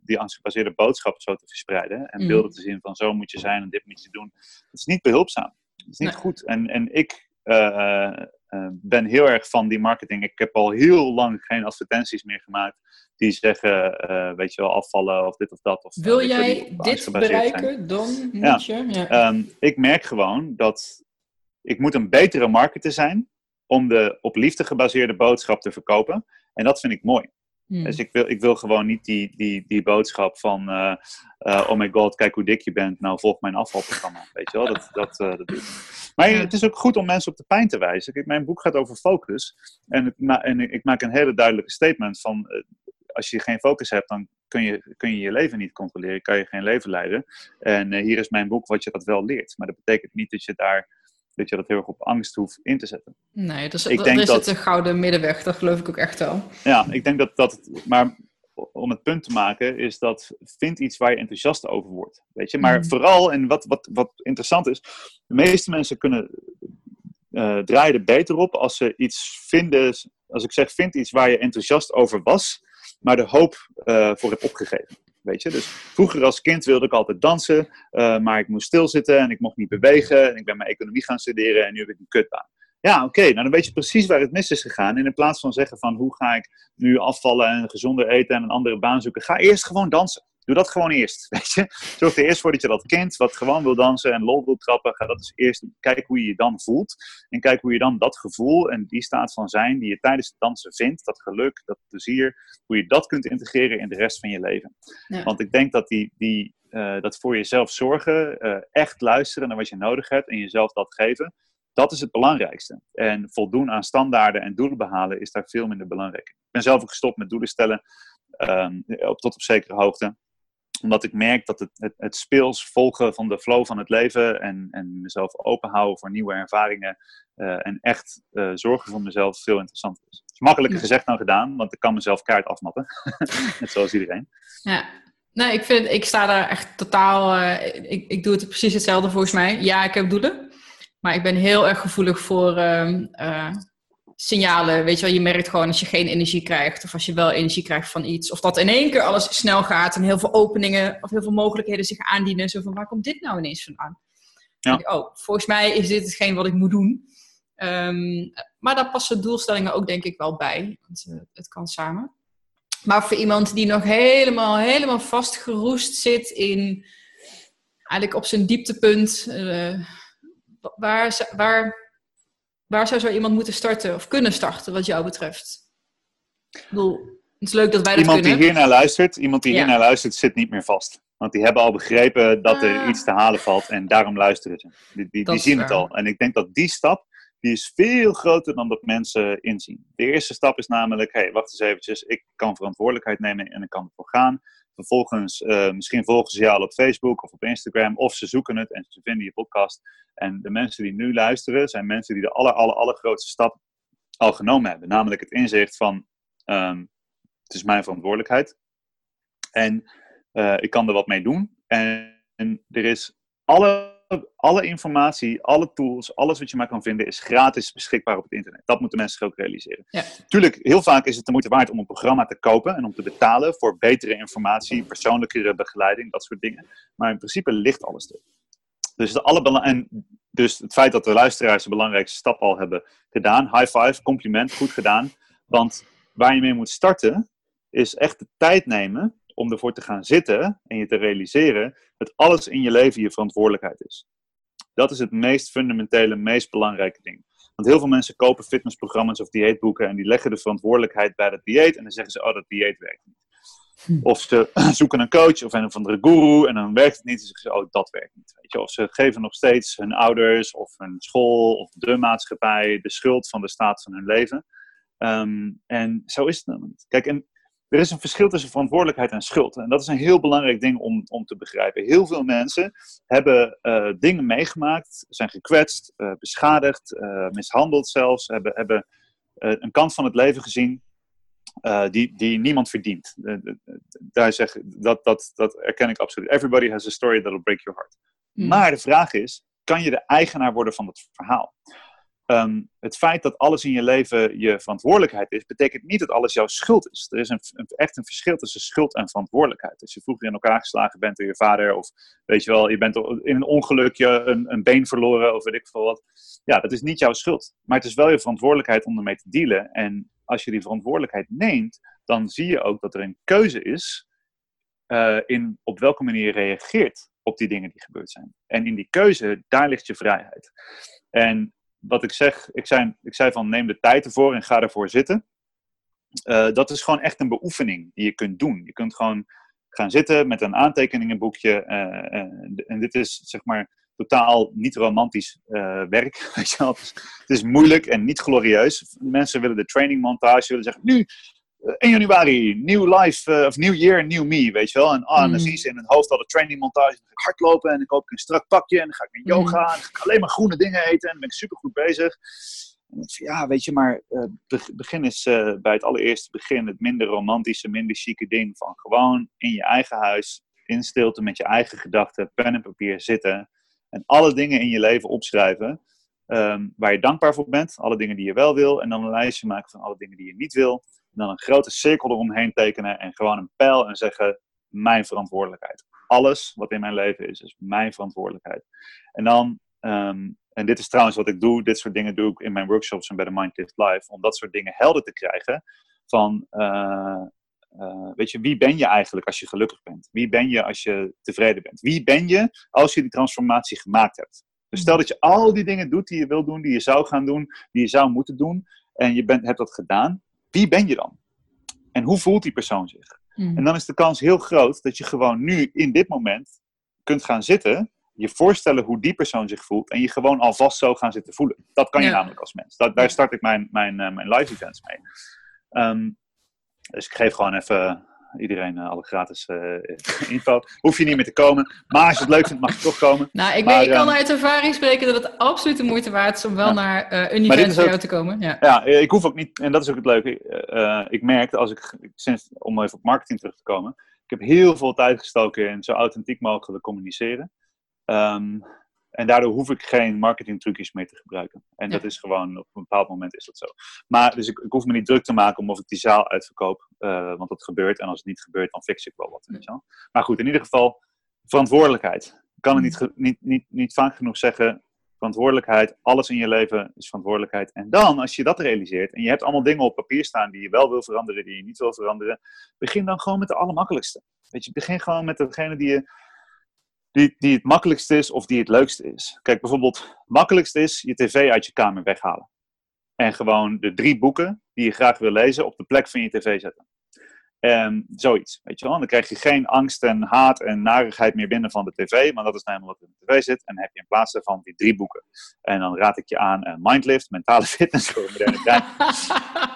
die angstgebaseerde boodschap zo te verspreiden. En mm. beelden te zien van zo moet je zijn en dit moet je doen. Het is niet behulpzaam. Het is niet goed. En, en ik uh, uh, ben heel erg van die marketing. Ik heb al heel lang geen advertenties meer gemaakt die zeggen, uh, weet je wel, afvallen of dit of dat. Of, Wil jij dit bereiken, dan moet je... Ja. Um, ik merk gewoon dat ik moet een betere marketer zijn om de op liefde gebaseerde boodschap te verkopen. En dat vind ik mooi. Hmm. Dus ik wil, ik wil gewoon niet die, die, die boodschap van, uh, uh, oh my god, kijk hoe dik je bent, nou volg mijn afvalprogramma. Weet je wel, dat, dat, uh, dat Maar het is ook goed om mensen op de pijn te wijzen. mijn boek gaat over focus. En, het, en ik maak een hele duidelijke statement van, als je geen focus hebt, dan kun je, kun je je leven niet controleren, kan je geen leven leiden. En hier is mijn boek wat je dat wel leert. Maar dat betekent niet dat je daar dat je dat heel erg op angst hoeft in te zetten. Nee, dus ik denk is dat, het een gouden middenweg, dat geloof ik ook echt wel. Ja, ik denk dat dat, maar om het punt te maken, is dat vind iets waar je enthousiast over wordt. Weet je, maar mm. vooral, en wat, wat, wat interessant is, de meeste mensen kunnen uh, draaien er beter op als ze iets vinden, als ik zeg, vind iets waar je enthousiast over was, maar de hoop uh, voor hebt opgegeven. Weet je? Dus vroeger als kind wilde ik altijd dansen, uh, maar ik moest stilzitten en ik mocht niet bewegen. En ik ben mijn economie gaan studeren en nu heb ik een kutbaan. Ja, oké, nou dan weet je precies waar het mis is gegaan. En in plaats van zeggen van hoe ga ik nu afvallen en gezonder eten en een andere baan zoeken, ga eerst gewoon dansen. Doe dat gewoon eerst. *laughs* Weet je? Zorg er eerst voor dat je dat kind wat gewoon wil dansen en lol wil trappen, ga dat eens eerst kijken hoe je je dan voelt. En kijk hoe je dan dat gevoel en die staat van zijn die je tijdens het dansen vindt, dat geluk, dat plezier, hoe je dat kunt integreren in de rest van je leven. Want ik denk dat die, die, uh, dat voor jezelf zorgen, uh, echt luisteren naar wat je nodig hebt en jezelf dat geven, dat is het belangrijkste. En voldoen aan standaarden en doelen behalen is daar veel minder belangrijk. Ik ben zelf ook gestopt met doelen stellen, um, tot op zekere hoogte. Omdat ik merk dat het, het, het, speels volgen van de flow van het leven en, en mezelf openhouden voor nieuwe ervaringen uh, en echt uh, zorgen voor mezelf veel interessanter is. Het is makkelijker gezegd dan gedaan, want ik kan mezelf kaart afmappen. *laughs* Net zoals iedereen. Ja, nee, ik, vind, ik sta daar echt totaal. Uh, ik, ik doe het precies hetzelfde volgens mij. Ja, ik heb doelen. Maar ik ben heel erg gevoelig voor ehm, signalen. Weet je wel, je merkt gewoon als je geen energie krijgt. Of als je wel energie krijgt van iets. Of dat in één keer alles snel gaat en heel veel openingen of heel veel mogelijkheden zich aandienen. Zo van, waar komt dit nou ineens vandaan? Ja. oh, volgens mij is dit hetgeen wat ik moet doen. Um, maar daar passen doelstellingen ook denk ik wel bij. Want uh, het kan samen. Maar voor iemand die nog helemaal, helemaal vastgeroest zit in... Eigenlijk op zijn dieptepunt... Uh, waar, waar waar zou zo iemand moeten starten of kunnen starten, wat jou betreft? Ik bedoel, het is leuk dat wij dat iemand kunnen. Die hier naar luistert, iemand die hier naar luistert, zit niet meer vast. Want die hebben al begrepen dat er ah. iets te halen valt en daarom luisteren ze. Die, die, die zien het al. En ik denk dat die stap, die is veel groter dan dat mensen inzien. De eerste stap is namelijk, hé, hey, wacht eens eventjes, ik kan verantwoordelijkheid nemen en ik kan ervoor gaan. Vervolgens, uh, misschien volgen ze jou op Facebook of op Instagram, of ze zoeken het en ze vinden je podcast. En de mensen die nu luisteren, zijn mensen die de aller, aller, allergrootste stap al genomen hebben. Namelijk het inzicht van, um, het is mijn verantwoordelijkheid. En uh, ik kan er wat mee doen. En, en er is alle alle informatie, alle tools, alles wat je maar kan vinden, is gratis beschikbaar op het internet. Dat moeten mensen ook realiseren. Ja. Tuurlijk, heel vaak is het de moeite waard om een programma te kopen en om te betalen voor betere informatie, persoonlijkere begeleiding, dat soort dingen. Maar in principe ligt alles er. Dus, de alle en dus het feit dat de luisteraars de belangrijkste stap al hebben gedaan, high five, compliment, goed gedaan. Want waar je mee moet starten, is echt de tijd nemen om ervoor te gaan zitten en je te realiseren dat alles in je leven je verantwoordelijkheid is. Dat is het meest fundamentele, meest belangrijke ding. Want heel veel mensen kopen fitnessprogramma's of dieetboeken en die leggen de verantwoordelijkheid bij dat dieet en dan zeggen ze, oh, dat dieet werkt niet. Hm. Of ze *clears throat* zoeken een coach of een of andere guru en dan werkt het niet en zeggen ze, oh, dat werkt niet. Weet je? Of ze geven nog steeds hun ouders of hun school of de maatschappij de schuld van de staat van hun leven. Ehm, en zo is het namelijk niet. Kijk, en er is een verschil tussen verantwoordelijkheid en schuld. En dat is een heel belangrijk ding om, om te begrijpen. Heel veel mensen hebben uh, dingen meegemaakt, zijn gekwetst, uh, beschadigd, uh, mishandeld zelfs, hebben, hebben een kant van het leven gezien die, die niemand verdient. daar zeg, dat, dat, dat erken ik absoluut. Everybody has a story that'll break your heart. Hmm. Maar de vraag is, kan je de eigenaar worden van dat verhaal? Ehm, het feit dat alles in je leven je verantwoordelijkheid is, betekent niet dat alles jouw schuld is. Er is een, een, echt een verschil tussen schuld en verantwoordelijkheid. Als je vroeger in elkaar geslagen bent door je vader, of weet je wel, je bent in een ongelukje een, een been verloren, of weet ik veel wat. Ja, dat is niet jouw schuld. Maar het is wel je verantwoordelijkheid om ermee te dealen. En als je die verantwoordelijkheid neemt, dan zie je ook dat er een keuze is uh, in op welke manier je reageert op die dingen die gebeurd zijn. En in die keuze, daar ligt je vrijheid. En wat ik zeg, ik zei, ik zei van neem de tijd ervoor en ga ervoor zitten. Uh, dat is gewoon echt een beoefening die je kunt doen. Je kunt gewoon gaan zitten met een aantekeningenboekje. Uh, en dit is zeg maar totaal niet romantisch werk. *laughs* Het, is, moeilijk en niet glorieus. Mensen willen de trainingmontage, willen zeggen nu 1 eh, januari, nieuw life, uh, of nieuw year, nieuw me, weet je wel. En, ah, dan mm. zie ze in het hoofd al de training montage. Dan ga ik hardlopen en dan koop ik een strak pakje en dan ga ik naar yoga. Mm. En dan ga ik alleen maar groene dingen eten en dan ben ik super goed bezig. En ik ja, weet je, maar uh, begin is uh, bij het allereerste begin het minder romantische, minder chique ding van gewoon in je eigen huis, in stilte met je eigen gedachten, pen en papier zitten en alle dingen in je leven opschrijven um, waar je dankbaar voor bent, alle dingen die je wel wil en dan een lijstje maken van alle dingen die je niet wil dan een grote cirkel eromheen tekenen en gewoon een pijl en zeggen: Mijn verantwoordelijkheid. Alles wat in mijn leven is, is mijn verantwoordelijkheid. En dan, um, en dit is trouwens wat ik doe, dit soort dingen doe ik in mijn workshops en bij de Mind Lift Live, om dat soort dingen helder te krijgen. Van, uh, uh, weet je, wie ben je eigenlijk als je gelukkig bent? Wie ben je als je tevreden bent? Wie ben je als je die transformatie gemaakt hebt? Dus stel dat je al die dingen doet die je wil doen, die je zou gaan doen, die je zou moeten doen, en je bent, hebt dat gedaan, wie ben je dan? En hoe voelt die persoon zich? Hmm. En dan is de kans heel groot dat je gewoon nu in dit moment kunt gaan zitten, je voorstellen hoe die persoon zich voelt en je gewoon alvast zo gaan zitten voelen. Dat kan je namelijk als mens. Dat, daar start ik mijn, mijn, uh, mijn live events mee. Um, dus ik geef gewoon even iedereen alle gratis info. *laughs* Hoef je niet meer te komen. Maar als je het leuk vindt, mag je toch komen. Nou, ik, maar, ik kan ehm, uit ervaring spreken dat het absoluut de moeite waard is om wel naar een event jou te komen. Ja. ja, ik hoef ook niet, en dat is ook het leuke. ik merk als ik, sinds, om even op marketing terug te komen, ik heb heel veel tijd gestoken in zo authentiek mogelijk communiceren. Um, en daardoor hoef ik geen marketingtrucjes meer te gebruiken. En dat is gewoon, op een bepaald moment is dat zo. Maar dus ik, ik hoef me niet druk te maken om of ik die zaal uitverkoop. Uh, want dat gebeurt. En als het niet gebeurt, dan fix ik wel wat. Weet wel. Maar goed, in ieder geval, verantwoordelijkheid. Ik kan het niet, niet, niet, niet vaak genoeg zeggen. Verantwoordelijkheid, alles in je leven is verantwoordelijkheid. En dan, als je dat realiseert en je hebt allemaal dingen op papier staan die je wel wil veranderen, die je niet wil veranderen, begin dan gewoon met de allermakkelijkste. Weet je, begin gewoon met degene die je die, die het makkelijkste is of die het leukste is. Kijk, bijvoorbeeld, het makkelijkste is je tv uit je kamer weghalen. En gewoon de drie boeken die je graag wil lezen op de plek van je tv zetten. En zoiets, weet je wel. Dan krijg je geen angst en haat en narigheid meer binnen van de tv, maar dat is namelijk wat er in de tv zit. En heb je in plaats daarvan die drie boeken. En dan raad ik je aan uh, Mindlift, mentale *laughs* fitness voor moderne tijd.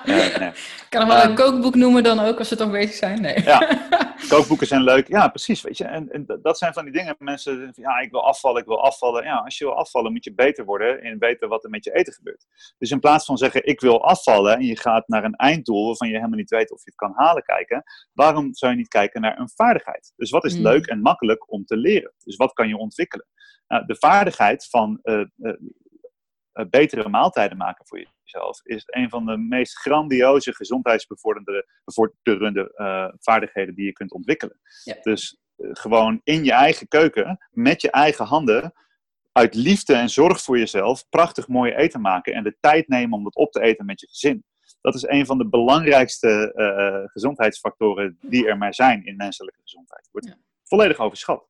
uh, *laughs* nee. Kan nog wel um, een kookboek noemen dan ook, als we toch bezig zijn? Nee. ja, *laughs* kookboeken zijn leuk. Ja, precies, weet je. En, en, dat zijn van die dingen, mensen ja, ik wil afvallen, ik wil afvallen. Ja, als je wil afvallen moet je beter worden en weten wat er met je eten gebeurt. Dus in plaats van zeggen, ik wil afvallen en je gaat naar een einddoel waarvan je helemaal niet weet of je het kan halen kijken waarom zou je niet kijken naar een vaardigheid? Dus wat is Mm. leuk en makkelijk om te leren? Dus wat kan je ontwikkelen? Nou, de vaardigheid van uh, uh, uh, betere maaltijden maken voor jezelf is een van de meest grandioze gezondheidsbevorderende vaardigheden die je kunt ontwikkelen. Ja. Dus gewoon in je eigen keuken, met je eigen handen, uit liefde en zorg voor jezelf, prachtig mooie eten maken en de tijd nemen om dat op te eten met je gezin dat is een van de belangrijkste uh, gezondheidsfactoren die er maar zijn in menselijke gezondheid. Wordt ja. volledig overschat.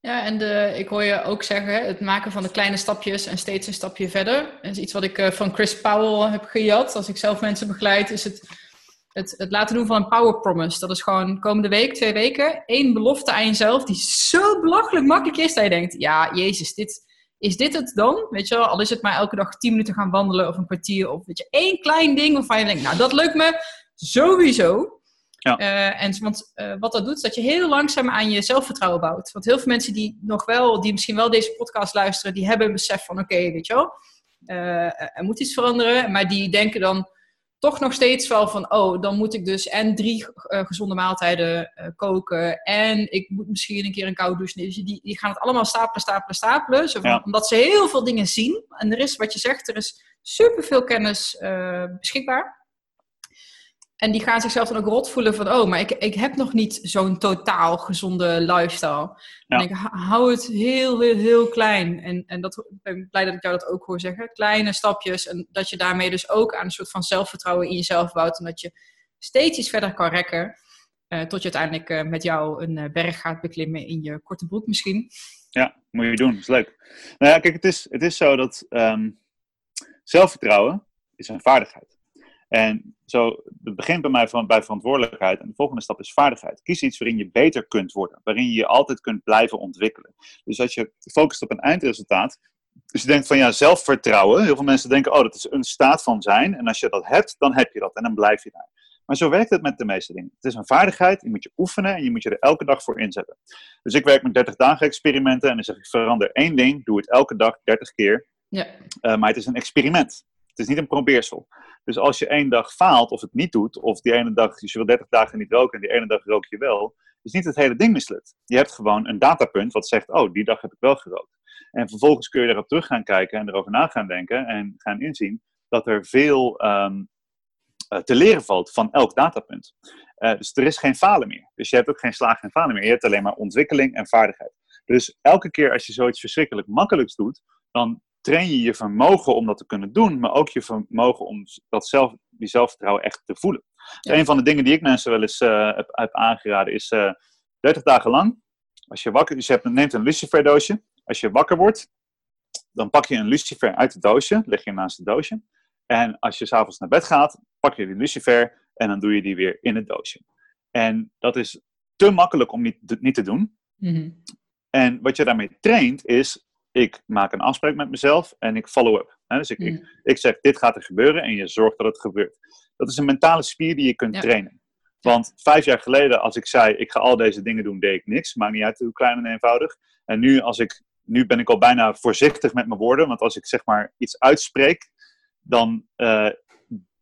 Ja, en de, ik hoor je ook zeggen, het maken van de kleine stapjes en steeds een stapje verder. Dat is iets wat ik uh, van Chris Powell heb gejat. Als ik zelf mensen begeleid, is het, het, het laten doen van een power promise. Dat is gewoon komende week, twee weken, één belofte aan jezelf die zo belachelijk makkelijk is dat je denkt, ja, jezus, dit, is dit het dan? Weet je wel, al is het maar elke dag 10 minuten gaan wandelen of een kwartier. Of weet je, één klein ding waarvan je denkt, nou dat lukt me sowieso. Ja. Uh, en, want uh, wat dat doet, is dat je heel langzaam aan je zelfvertrouwen bouwt. Want heel veel mensen die nog wel, die misschien wel deze podcast luisteren, die hebben een besef van, oké, okay, weet je wel, uh, er moet iets veranderen. Maar die denken dan toch nog steeds wel van, oh, dan moet ik dus en drie gezonde maaltijden koken en ik moet misschien een keer een koude douche nemen. Dus die, die gaan het allemaal stapelen, stapelen, stapelen. Zo van, Ja. Omdat ze heel veel dingen zien. En er is, wat je zegt, er is superveel kennis beschikbaar. En die gaan zichzelf dan ook rot voelen van, oh, maar ik, ik heb nog niet zo'n totaal gezonde lifestyle. Ja. En ik hou het heel, heel, heel klein. En, en dat, ik ben blij dat ik jou dat ook hoor zeggen. Kleine stapjes. En dat je daarmee dus ook aan een soort van zelfvertrouwen in jezelf bouwt. En dat je steeds iets verder kan rekken. Uh, tot je uiteindelijk uh, met jou een uh, berg gaat beklimmen in je korte broek misschien. Ja, moet je doen. Dat is leuk. Nou ja, kijk, het is, het is zo dat um, zelfvertrouwen is een vaardigheid. En zo, het begint bij mij van, bij verantwoordelijkheid. En de volgende stap is vaardigheid. Kies iets waarin je beter kunt worden. Waarin je je altijd kunt blijven ontwikkelen. Dus als je focust op een eindresultaat. Dus je denkt van ja, zelfvertrouwen. Heel veel mensen denken, oh, dat is een staat van zijn. En als je dat hebt, dan heb je dat. En dan blijf je daar. Maar zo werkt het met de meeste dingen. Het is een vaardigheid, die moet je oefenen en je moet je er elke dag voor inzetten. Dus ik werk met 30 dagen experimenten en dan zeg ik verander één ding, doe het elke dag 30 keer. Ja. Uh, maar het is een experiment. Het is niet een probeersel. Dus als je één dag faalt of het niet doet, of die ene dag, dus je wil 30 dagen niet roken en die ene dag rook je wel, is niet het hele ding mislukt. Je hebt gewoon een datapunt wat zegt, oh, die dag heb ik wel gerookt. En vervolgens kun je erop terug gaan kijken en erover na gaan denken en gaan inzien dat er veel um, uh, te leren valt van elk datapunt. Uh, dus er is geen falen meer. Dus je hebt ook geen slagen en falen meer. Je hebt alleen maar ontwikkeling en vaardigheid. Dus elke keer als je zoiets verschrikkelijk makkelijks doet, dan train je je vermogen om dat te kunnen doen, maar ook je vermogen om dat zelf, die zelfvertrouwen echt te voelen. Ja. Dus een van de dingen die ik mensen wel eens uh, heb, heb, aangeraden is uh, 30 dagen lang, als je wakker, dus je hebt, neemt een lucifer doosje, als je wakker wordt, dan pak je een lucifer uit het doosje, leg je hem naast het doosje, en als je s'avonds naar bed gaat, pak je die lucifer en dan doe je die weer in het doosje. En dat is te makkelijk om niet, niet te doen. Mm -hmm. En wat je daarmee traint is, ik maak een afspraak met mezelf en ik follow-up. Dus ik, mm. ik, ik, zeg, dit gaat er gebeuren en je zorgt dat het gebeurt. Dat is een mentale spier die je kunt ja. trainen. Want vijf jaar geleden, als ik zei, ik ga al deze dingen doen, deed ik niks. Maakt niet uit hoe klein en eenvoudig. En nu, als ik, nu ben ik al bijna voorzichtig met mijn woorden. Want als ik zeg maar iets uitspreek, dan uh,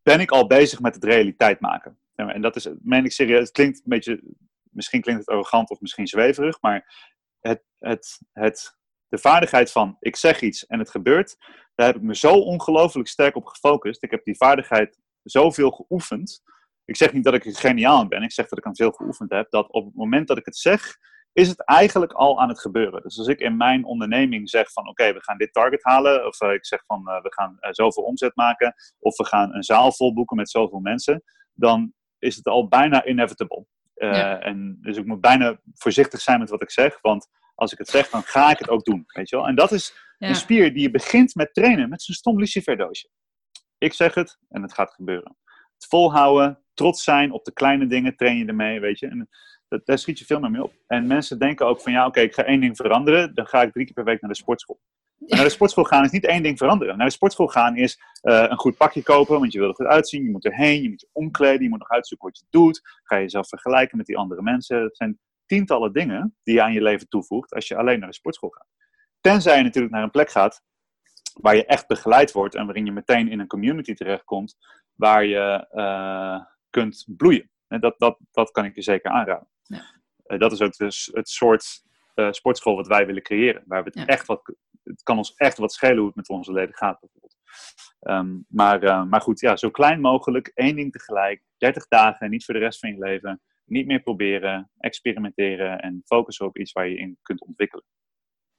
ben ik al bezig met het realiteit maken. En dat is, meen ik serieus, het klinkt een beetje, misschien klinkt het arrogant of misschien zweverig, maar het, het, het, de vaardigheid van ik zeg iets en het gebeurt, daar heb ik me zo ongelooflijk sterk op gefocust. Ik heb die vaardigheid zoveel geoefend. Ik zeg niet dat ik er geniaal ben, ik zeg dat ik aan veel geoefend heb, dat op het moment dat ik het zeg, is het eigenlijk al aan het gebeuren. Dus als ik in mijn onderneming zeg van oké, we gaan dit target halen, of uh, ik zeg van uh, we gaan uh, zoveel omzet maken, of we gaan een zaal vol boeken met zoveel mensen, dan is het al bijna inevitable. Ja. En dus ik moet bijna voorzichtig zijn met wat ik zeg, want als ik het zeg, dan ga ik het ook doen. Weet je wel? En dat is ja. een spier die je begint met trainen, met zo'n stom luciferdoosje. Ik zeg het en het gaat gebeuren. Het volhouden, trots zijn op de kleine dingen, train je ermee, weet je. En dat, daar schiet je veel meer mee op. En mensen denken ook van, ja, oké, ik ga één ding veranderen. Dan ga ik drie keer per week naar de sportschool. Naar de sportschool gaan is niet één ding veranderen. Naar de sportschool gaan is uh, een goed pakje kopen, want je wil er goed uitzien. Je moet erheen, je moet je omkleden, je moet nog uitzoeken wat je doet. Ga je jezelf vergelijken met die andere mensen. Het zijn tientallen dingen die je aan je leven toevoegt als je alleen naar de sportschool gaat. Tenzij je natuurlijk naar een plek gaat waar je echt begeleid wordt en waarin je meteen in een community terechtkomt waar je uh, kunt bloeien. En dat, dat, dat kan ik je zeker aanraden. Ja. Uh, dat is ook dus het soort uh, sportschool wat wij willen creëren. Waar we het, ja. echt wat, het kan ons echt wat schelen hoe het met onze leden gaat bijvoorbeeld. Um, maar, uh, maar goed, ja, zo klein mogelijk, één ding tegelijk, 30 dagen, niet voor de rest van je leven. Niet meer proberen, experimenteren en focussen op iets waar je in kunt ontwikkelen.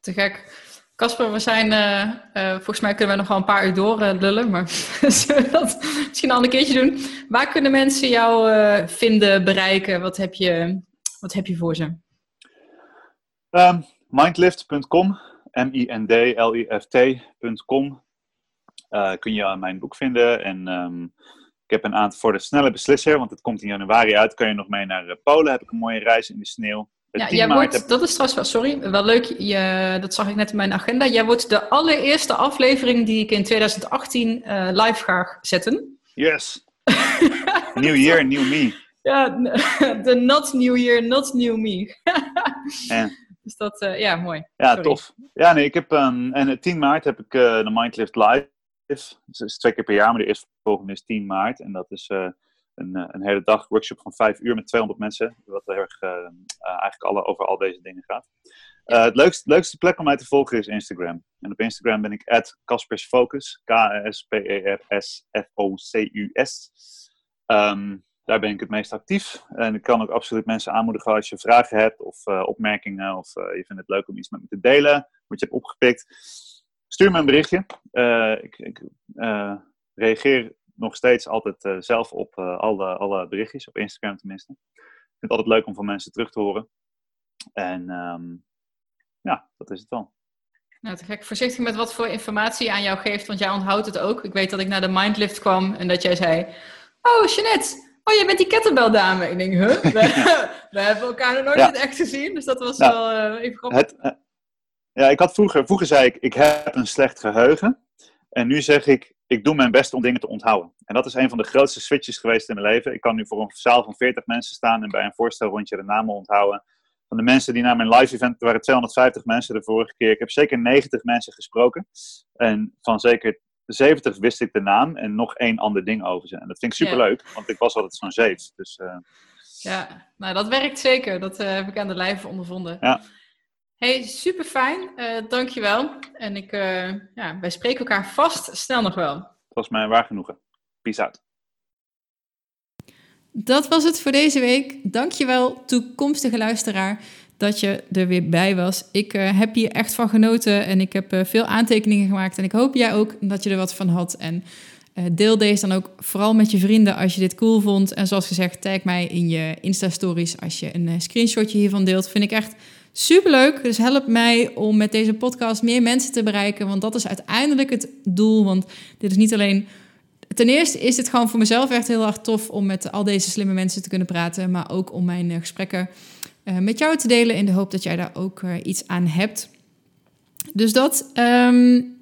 Te gek. Casper, we zijn, uh, uh, volgens mij kunnen we nog wel een paar uur door uh, lullen, maar *laughs* zullen we dat misschien al een keertje doen? Waar kunnen mensen jou vinden, bereiken? Wat heb je, wat heb je voor ze? Um, mindlift.com, M-I-N-D-L-I-F-T.com. kun je mijn boek vinden en um, ik heb een aantal voor de snelle beslisser, want het komt in januari uit. Kan je nog mee naar Polen? Heb ik een mooie reis in de sneeuw. Ja, jij wordt, heb... dat is trouwens wel, sorry, wel leuk, je, dat zag ik net in mijn agenda. Jij wordt de allereerste aflevering die ik in 2018 uh, live ga zetten. Yes. *laughs* new year, new me. Ja, *laughs* de not new year, not new me. *laughs* ja. Dus dat, uh, ja, mooi. Ja, sorry. tof. Ja, nee, ik heb, um, en 10 maart heb ik uh, de Mindlift Live. Dus dat is twee keer per jaar, maar de eerste volgende is 10 maart. En dat is uh, een, een, hele dag workshop van vijf uur met 200 mensen. Wat heel erg uh, eigenlijk alle, over al deze dingen gaat. het leukste, leukste plek om mij te volgen is Instagram. En op Instagram ben ik at Kaspersfocus. K-A-S-P-E-R-S-F-O-C-U-S. Um, daar ben ik het meest actief. En ik kan ook absoluut mensen aanmoedigen als je vragen hebt of opmerkingen. Of je vindt het leuk om iets met me te delen. Wat je hebt opgepikt. Stuur me een berichtje. ik, ik reageer nog steeds altijd zelf op alle, alle berichtjes, op Instagram tenminste. Ik vind het altijd leuk om van mensen terug te horen. En um, ja, dat is het wel. Nou, te gek. Voorzichtig met wat voor informatie aan jou geeft, want jij onthoudt het ook. Ik weet dat ik naar de Mindlift kwam en dat jij zei... Oh, Jeanette, oh, jij bent die kettlebell dame. Ik denk, huh? We, *laughs* *laughs* we hebben elkaar nog nooit ja. echt gezien, dus dat was wel uh, even grappig. Het, ja, ik had vroeger, vroeger zei ik, ik heb een slecht geheugen. En nu zeg ik, ik doe mijn best om dingen te onthouden. En dat is een van de grootste switches geweest in mijn leven. Ik kan nu voor een zaal van 40 mensen staan en bij een voorstelrondje de namen onthouden. Van de mensen die naar mijn live event, er waren 250 mensen de vorige keer. Ik heb zeker 90 mensen gesproken. En van zeker 70 wist ik de naam en nog één ander ding over ze. En dat vind ik superleuk, ja. want ik was altijd zo'n zeef. Dus, uh... Ja, nou dat werkt zeker. Dat uh, heb ik aan de lijve ondervonden. Ja. Hey, super fijn. Uh, dankjewel. En ik, uh, ja, wij spreken elkaar vast snel nog wel. Het was mij waar genoegen. Peace out. Dat was het voor deze week. Dankjewel, toekomstige luisteraar, dat je er weer bij was. Ik uh, heb hier echt van genoten en ik heb veel aantekeningen gemaakt. En ik hoop jij ook dat je er wat van had. En deel deze dan ook vooral met je vrienden als je dit cool vond. En zoals gezegd, tag mij in je Insta-stories als je een screenshotje hiervan deelt. Vind ik echt Superleuk, dus help mij om met deze podcast meer mensen te bereiken, want dat is uiteindelijk het doel. Want dit is niet alleen. Ten eerste is het gewoon voor mezelf echt heel erg tof om met al deze slimme mensen te kunnen praten, maar ook om mijn eh, gesprekken met jou te delen in de hoop dat jij daar ook uh, iets aan hebt. Dus dat. Um,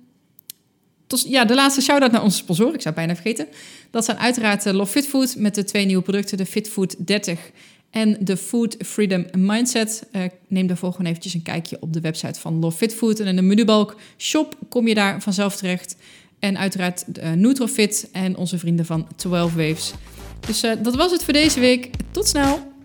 tot, ja, de laatste shout-out naar onze sponsor. Ik zou bijna vergeten. Dat zijn uiteraard uh, Love Fit Food met de twee nieuwe producten. De Fit Food 30 en de Food Freedom Mindset. Neem daarvoor gewoon eventjes een kijkje op de website van Love Fit Food. En in de menubalk shop kom je daar vanzelf terecht. En uiteraard uh, Nutrofit en onze vrienden van 12 Waves. Dus dat was het voor deze week. Tot snel!